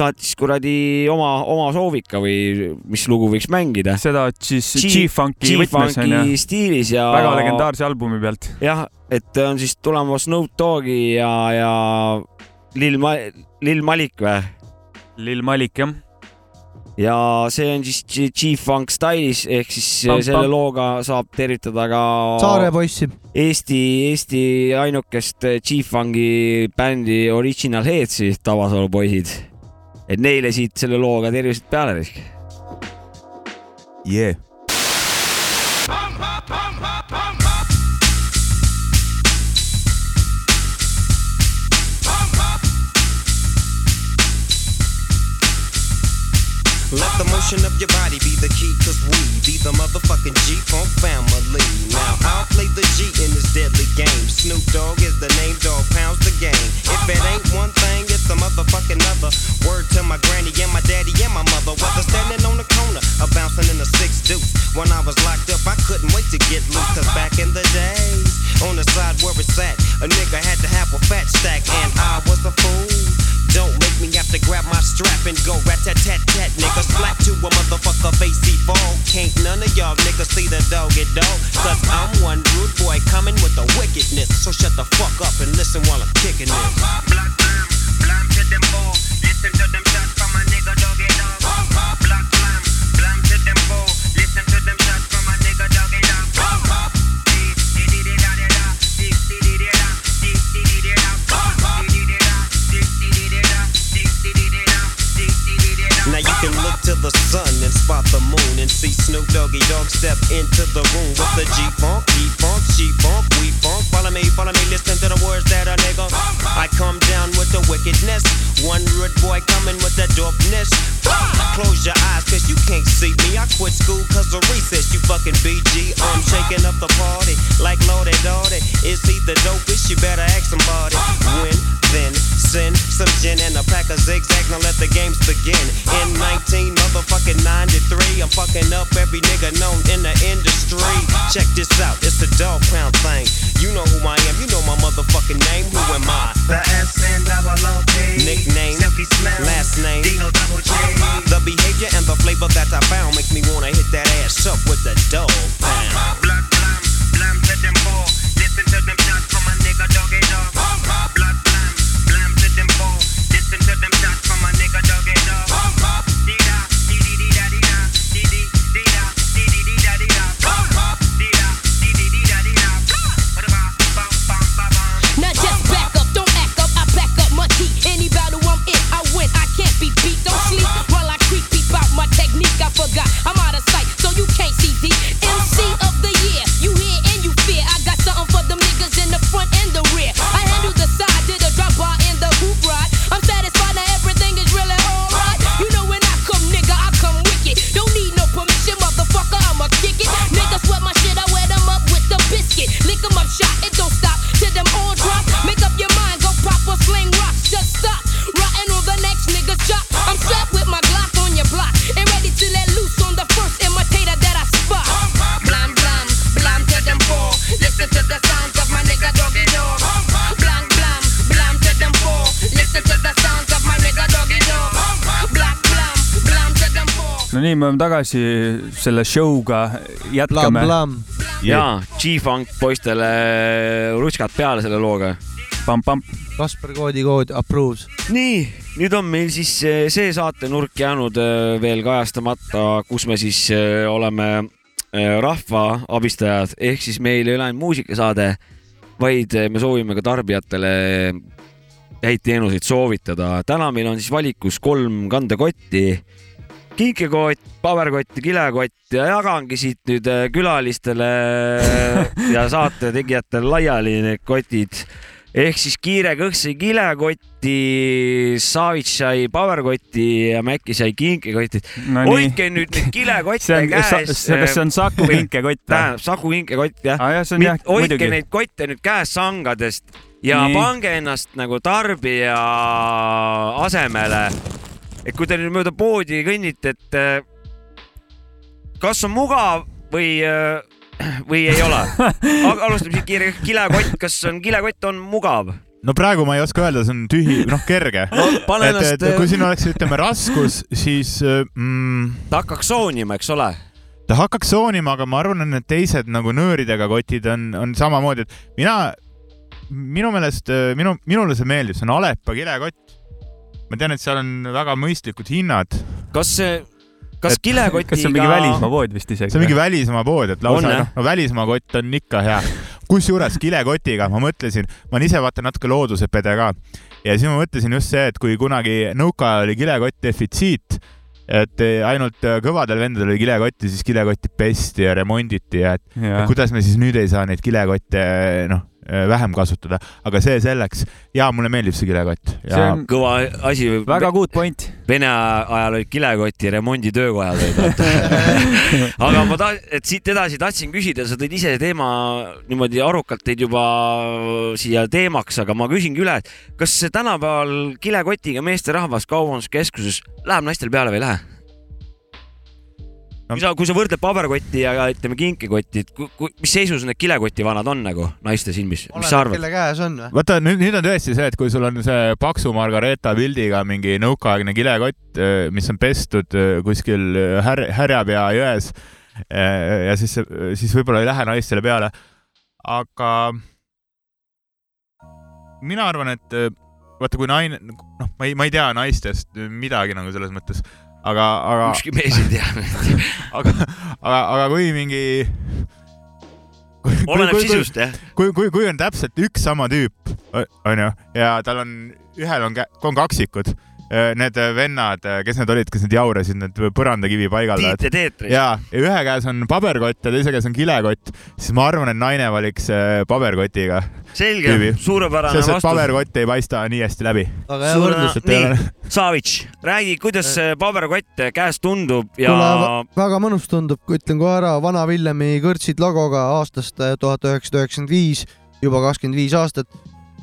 saatis kuradi oma, oma soovika või mis lugu võiks mängida. seda siis G-Funki võtmes on ju, G-Funki stiilis ja väga legendaarse albumi pealt. jah, et on siis tulemas Snoop Dogi ja, ja Lil Ma-, Lil Malik või? Lil Malik jah, ja see on siis G-Funk Stylis ehk siis Pam, selle pam. looga saab tervitada ka Saare poissi. Eesti, Eesti ainukest G-Funki bändi Original Headsi Tabasalu poisid. et neile siit selle looga tervised peale risk. Yeah. Let the motion of your body be the key, cause we be the motherfucking G-Funk family. Now I'll play the G in this deadly game. Snoop Dogg is the name, dog pounds the game. If it ain't one thing, it's a motherfucking other. Word to my granny and my daddy and my mother. Whether standing on the corner or bouncing in a six deuce. When I was locked up, I couldn't wait to get loose, cause back in the days, on the side where it's at, a nigga had to have a fat stack, and I was a fool. Don't make me have to grab my strap and go rat tat tat tat, nigga. Slap to a motherfucker face he fall. Can't none of y'all niggas see the dog dog. Cause I'm one rude boy coming with the wickedness. So shut the fuck up and listen while I'm kicking this. Black blam, blam to them all. Listen to them to the sun and spot the moon and see Snoop Doggy Dog step into the room with the G funk, E funk, G funk, we funk. Follow me, follow me, listen to the words that I nigga. I come down with the wickedness. One rude boy coming with the dopeness. Close your eyes, cause you can't see me. I quit school cause of recess, you fucking BG. I'm shaking up the party like Lordy Dordy. Is he the dopest? You better ask somebody. When, then, send some gin and a pack of zigzag. Now let the games begin. In 19 motherfucking 93, I'm fucking up every nigga known in the industry. Check this out, it's the dog pound thing. You know who I am, you know my motherfucking name. Who am I? The S N double O P. Nickname, Silky Smell. last name. Dino double J. The behavior and the flavor that I found makes me wanna hit that ass up with the dog pound. Blood blam, blam to them four. Listen to them nii, me oleme tagasi selle show'ga, Blam, jätkame. jaa, G-Funk poistele rutskad peale selle looga. Kasper koodi kood approves. nii, nüüd on meil siis eh, see saatenurk jäänud eh, veel kajastamata, kus me siis eh, oleme rahva abistajad, ehk siis meil ei ole ainult muusikasaade, vaid me soovime ka tarbijatele häid teenuseid soovitada. täna meil on siis valikus kolm kandekotti, kinkekott, paberkott ja kilekott ja jagangi siit nüüd eh, külalistele ja saate tegijatele laiali need kotid ehk siis kiire kõhksi kilekotti, Savitšai paberkotti ja Mäkki sai kinkekotid. no hoidke nüüd neid kilekotte käes. kas see on Saku kinkekott või? tähendab Saku kinkekott jah. on jah, hoidke neid kotte nüüd käes sangadest ja Nii. pange ennast nagu tarbija asemele. Et kui te nüüd mööda poodi kõnnite, et eh, kas on mugav või, või ei ole. alustame siit kiire, kilekott, kas on, kilekott on mugav? no praegu ma ei oska öelda, see on tühi, noh kerge. no et, et, kui siin oleks, ütleme raskus, siis mm, ta hakkaks soonima, eks ole. ta hakkaks soonima, aga ma arvan, et need teised nagu nööridega kotid on, on samamoodi, et mina, minu meelest, minu, minule see meeldib, see on Alepa kilekott. Ma tean, et seal on väga mõistlikud hinnad, kas see, kas Et- kilekotiga. kas see on mingi välismaa pood vist isegi? see on mingi välismaa pood, et On, lausa noh, no välismaa kott on ikka hea. kusjuures kilekotiga ma mõtlesin, ma olen ise vaata natuke looduse pede ka ja siis ma mõtlesin just see, et kui kunagi nõukaajal oli kilekott defitsiit, et ainult kõvadel vendadel oli kilekotti, siis kilekotti pesti ja remonditi ja et jah, kuidas me siis nüüd ei saa neid kilekotte noh, vähem kasutada, aga see selleks. ja mulle meeldib see kilekott see on kõva asi. väga good point. Vene ajal olid kilekoti remonditöökojad olid aga ma ta-, et siit edasi tahtsin küsida, sa tõid ise teema niimoodi arukalt tõid juba siia teemaks, aga ma küsingi üle, et kas see tänapäeval kilekotiga meesterahvas kaubanduskeskuses läheb naistel peale või ei lähe? No- kui sa, kui sa võrdled paberkotti ja ütleme kinkekotti, et ku, ku, mis seisus need kilekotivanad on nagu naiste silmis, mis sa arvad? kelle käes on või? vaata nüüd, nüüd on tõesti see, et kui sul on see paksu Margareeta pildiga mingi nõukaaegne kilekott, mis on pestud eh, kuskil här-, Härjapea jões eh, ja siis, siis võib-olla ei lähe naistele peale. aga mina arvan, et vaata, kui naine, noh, ma ei, ma ei tea naistest midagi nagu selles mõttes, aga, aga, ükski mees ei tea. aga, aga, aga kui mingi oleneb sisust jah. kui, kui, kui on täpselt üks sama tüüp, onju, ja tal on, ühel on, on kaksikud need vennad, kes need olid, kes need jaurasid, need põrandakivi paigaldajad. Tiit ja Teetri. ja, ja ühe käes on paberkott ja teise käes on kilekott, siis ma arvan, et naine valiks äh, paberkotiga. selge suurepärane vastus. paberkott ei paista nii hästi läbi. nii, Savits, räägi, kuidas see paberkott käes tundub ja väga mõnus tundub, ütlen kohe ära, Vana Villemi kõrtsid logoga aastast äh, tuhat üheksasada üheksakümmend viis, juba kakskümmend viis aastat.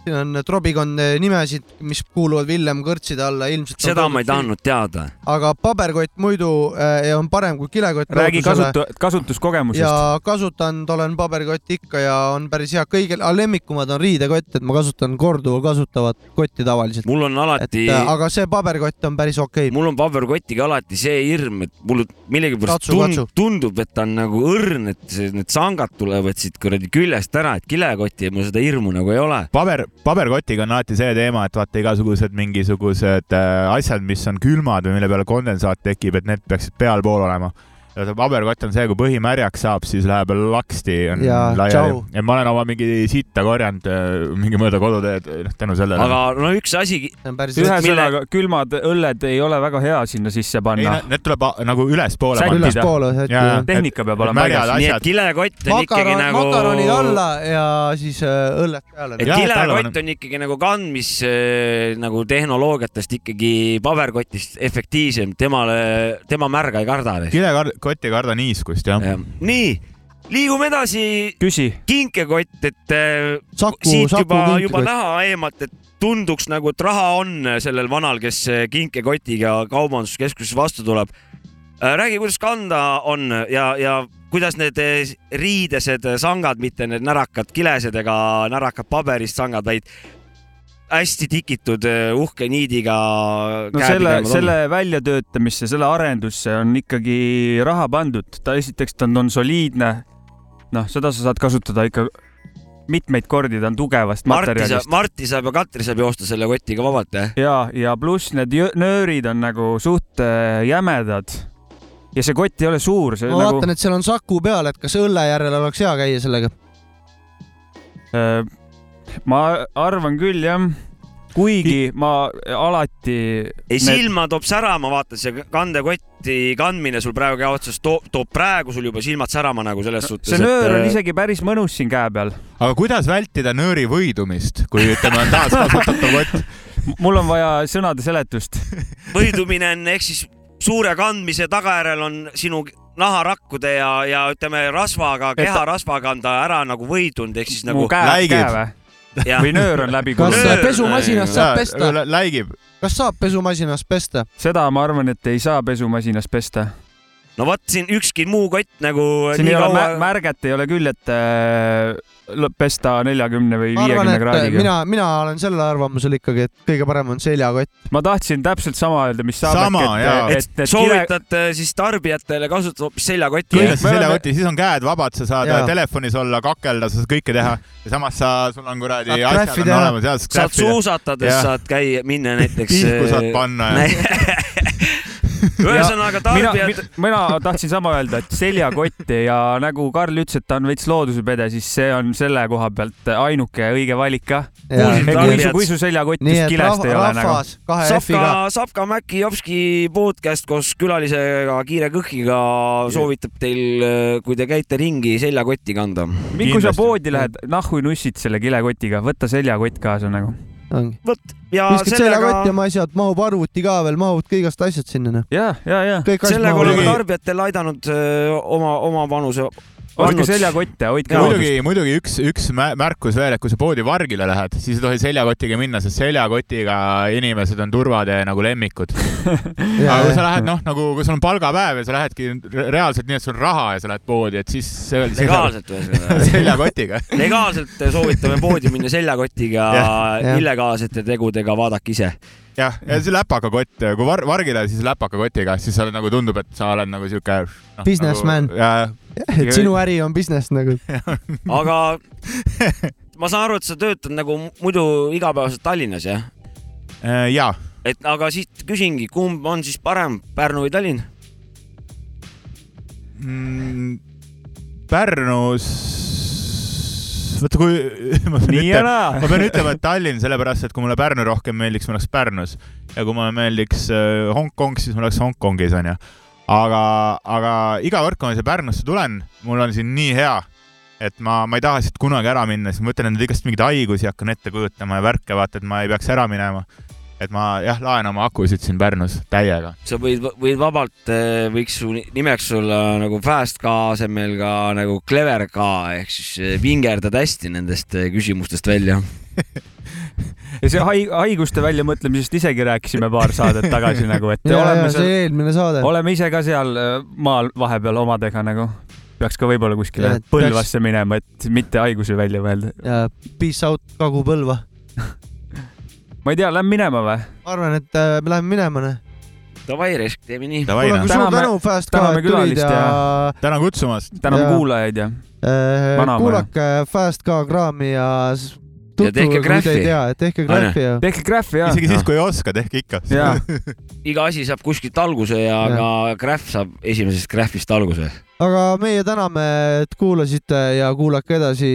Siin on trobikond nimesid, mis kuuluvad Villem kõrtside alla, ilmselt. seda ma ei tahtnud teada. aga paberkott muidu äh, on parem kui kilekott. räägi kasutu-, kasutuskogemusest. ja kasutanud olen paberkotti ikka ja on päris hea, kõige lemmikumad on riidekott, et ma kasutan korduvalt kasutavat kotti tavaliselt. mul on alati, aga see paberkott on päris okei okay.. mul on paberkotiga alati see hirm, et mul millegipärast tund, tundub, et ta on nagu õrn, et need sangad tulevad siit kuradi küljest ära, et kilekotti ja mul seda hirmu nagu ei ole. paber, paberkotiga on alati see teema, et vaata igasugused mingisugused äh, asjad, mis on külmad või mille peale kondensaat tekib, et need peaksid pealpool olema. Ja see paberkott on see, kui põhi märjaks saab, siis läheb laksti laiali ja ma olen oma mingi sitta korjanud äh, mingi mööda koduteed noh tänu sellele. aga no üks asi, see on päris ühesõnaga, külmad õlled ei ole väga hea sinna sisse ei panna., need tuleb nagu ülespoole ülespoole tehnika peab olema paigas. nii et kilekott on ikkagi nagu. makaronid alla ja siis äh, õlled peale. et kilekott on ikkagi nagu kandmis äh, nagu tehnoloogiatest ikkagi paberkotist efektiivsem, temale, tema märga ei karda. kilekott ei karda niiskust jah. nii, liigume edasi, küsi. kinkekott, et äh, Saku, siit Saku juba, juba näha eemalt, et tunduks nagu, et raha on sellel vanal, kes kinkekotiga kaubanduskeskuses vastu tuleb. räägi, kuidas kanda on ja, ja kuidas need riidesed sangad, mitte need närakad kilesed ega närakad paberist sangad, vaid hästi tikitud eh, uhke niidiga. no selle, selle väljatöötamisse, selle arendusse on ikkagi raha pandud, ta esiteks ta on, on soliidne. noh, seda sa saad kasutada ikka mitmeid kordi, ta on tugevast Marti materjalist. Marti saab ja Katri saab joosta selle kotiga vabalt, jah? ja, ja pluss need nöörid on nagu suht äh, jämedad. ja see kott ei ole suur, see ma nagu vaatan, et seal on Saku peal, et kas õlle järel oleks hea käia sellega. äh, ma arvan küll jah, kuigi ma alati. ei, silma toob särama, vaata see kandekotti kandmine sul praegu käe otsas toob, toob praegu sul juba silmad särama nagu selles suhtes. see nöör on et isegi päris mõnus siin käe peal. aga kuidas vältida nööri võidumist, kui ütleme, on taaskasutatav kott? mul on vaja sõnade seletust. võidumine on ehk siis suure kandmise tagajärjel on sinu naharakkude ja, ja ütleme rasvaga, Et- keharasvaga on ta ära nagu võidunud, ehk siis mu nagu käe, läigib. käe või? Või nöör on läbi kas kulunud. pesumasinas saab pesta? läigib. kas saab pesumasinas pesta? seda ma arvan, et ei saa pesumasinas pesta. no vot siin ükski muu kott nagu siin nii ei ole kaua mä-, märget ei ole küll, et äh, pesta neljakümne või viiekümne kraadiga. mina, mina olen sellel arvamusel ikkagi, et kõige parem on seljakott. ma tahtsin täpselt sama öelda, mis Saabek, Sama, jaa. et, et, soovitate siis tarbijatele kasutada hoopis seljakotti. kindlasti seljakoti, siis on käed vabad, sa saad Jaa. telefonis olla, kakelda, sa saad kõike teha ja samas sa, sul on kuradi Saad asjad on teha. olemas, saad suusatades saad käia, minna näiteks. Pihku saad panna ja- ühesõnaga mina tarbijad,, mina tahtsin sama öelda, et seljakott ja nagu Karl ütles, et ta on veits loodusepede, siis see on selle koha pealt ainuke õige valik ka. Kuulsid kui su, kui su seljakott nii just et kilest ei ole nagu. Sapka Sapka Mäki Jopski podcast koos külalisega Kiire Kõhkiga soovitab teil, kui te käite ringi, seljakotti kanda. kui sa poodi lähed, nahhu nussid selle kilekotiga, võta seljakott kaasa nagu. Vot ja viskad seljakotti ja sellega, ma asjad, mahub arvuti ka veel, mahub igast asjad sinna, ja, ja, ja. sellega oleme mahuvad. tarbijatele aidanud öö, oma, oma panuse ostke seljakotte, hoidke muidugi, muidugi üks, üks mä- märkus veel, et kui sa poodi vargile lähed, siis ei tohi seljakotiga minna, sest seljakotiga inimesed on turvatee nagu lemmikud. aga kui sa lähed, noh, nagu kui sul on palgapäev ja sa lähedki re- reaalselt nii, et sul on raha ja sa lähed poodi, et siis see legaalselt ühesõnaga. seljakotiga. legaalselt soovitame poodi minna seljakotiga illegaalsete tegudega, vaadake ise. jah, ja see läpakakott, kui var-, vargile, siis läpakakotiga, siis sa oled nagu tundub, et sa oled nagu siuke no,. Businessman. ja, et sinu äri on business nagu. aga ma saan aru, et sa töötad nagu muidu igapäevaselt Tallinnas, jah? ja et aga siit küsingi, kumb on siis parem, Pärnu või Tallinn? mm, Pärnus vaata kui ma pean ütlema, ma pean ütlema, et Tallinn, sellepärast et kui mulle Pärnu rohkem meeldiks, ma oleks Pärnus ja kui mulle meeldiks äh, Hongkong, siis ma oleks Hongkongis onju. aga, aga iga kord, kui ma siia Pärnusse tulen, mul on siin nii hea, et ma, ma ei taha siit kunagi ära minna, siis ma mõtlen endale igast mingeid haigusi hakkan ette kujutama ja värke, vaata, et ma ei peaks ära minema. Et ma jah, laen oma akusid siin Pärnus täiega. sa võid, võid vabalt, võiks su ni- nimeks olla nagu Fast ka asemel ka nagu Clever ka ehk siis eh, vingerdad hästi nendest eh, küsimustest välja. ja see hai-, haiguste väljamõtlemisest isegi rääkisime paar saadet tagasi nagu, et ja, oleme ja see seal, eelmine saade. oleme ise ka seal maal vahepeal omadega nagu. peaks ka võib-olla kuskile et Põlvasse minema, et mitte haigusi välja mõelda. ja peace out Kagu-Põlva. ma ei tea, lähme minema või? ma arvan, et äh, me läheme minema. Davai, Resk, teeme nii. Noh. suur tänu, Fast et tulid külalist ja tänan kutsumast. Jaa. kuulajaid ja äh, kuulake Fast ka kraami ja s- Ja tehke tutvuge, kui te graffi. ei tea, tehke graffi ja tehke graffi ja. isegi siis, kui ei oska, tehke ikka. iga asi saab kuskilt alguse ja Jah. ka Graph saab esimesest Graphist alguse. aga meie täname, et kuulasite ja kuulake edasi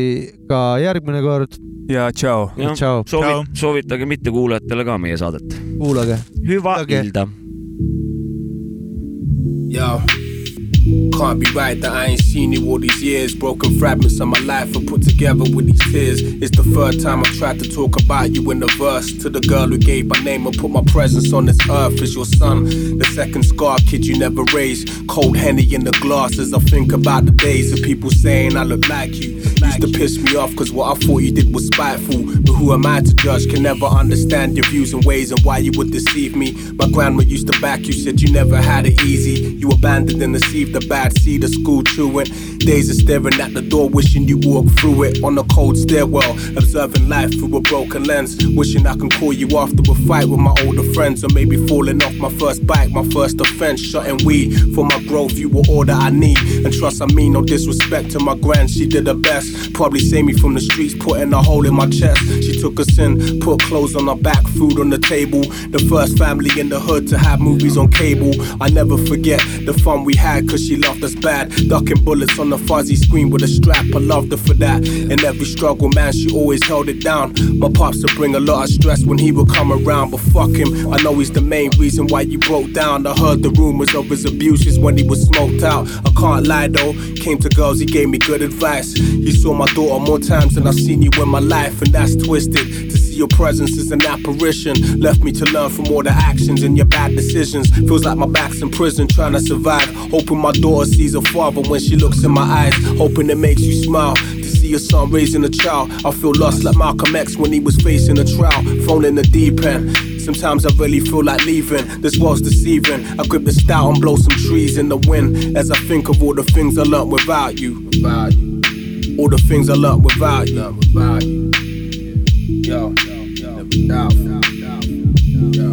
ka järgmine kord. ja tšau. tšau, soovi-, soovitage mittekuulajatele ka meie saadet. kuulage. hüva Kuulake. ilda. Yo. Can't be right that I ain't seen you all these years. Broken fragments of my life are put together with these tears. It's the third time I've tried to talk about you in the verse. To the girl who gave my name and put my presence on this earth as your son. The second scar kid you never raised. Cold Henny in the glass as I think about the days of people saying I look like you. Used to piss me off cause what I thought you did was spiteful. But who am I to judge? Can never understand your views and ways and why you would deceive me. My grandma used to back you, said you never had it easy. You abandoned and received the bad seed of school chewing. Days of staring at the door, wishing you walked through it on a cold stairwell. Observing life through a broken lens. Wishing I can call you after a fight with my older friends. Or maybe falling off my first bike, my first offense. Shutting weed for my growth, you were all that I need. And trust I mean no disrespect to my grand, she did her best. Probably saved me from the streets, putting a hole in my chest. She took us in, put clothes on our back, food on the table. The first family in the hood to have movies on cable. I never forget the fun we had, cause she loved us bad. Ducking bullets on the fuzzy screen with a strap, I loved her for that. In every struggle, man, she always held it down. My pops would bring a lot of stress when he would come around, but fuck him. I know he's the main reason why you broke down. I heard the rumors of his abuses when he was smoked out. I can't lie though, came to girls, he gave me good advice. He saw my daughter more times than I've seen you in my life, and that's twisted. See your presence is an apparition. Left me to learn from all the actions and your bad decisions. Feels like my back's in prison trying to survive. Hoping my daughter sees her father when she looks in my eyes. Hoping it makes you smile. To see your son raising a child. I feel lost like Malcolm X when he was facing a trial. Phone in the deep end. Sometimes I really feel like leaving. This world's deceiving. I grip the stout and blow some trees in the wind. As I think of all the things I learned without you. Without you. All the things I learned without you. Yo, yo, yo, yo, yo, yo, yo.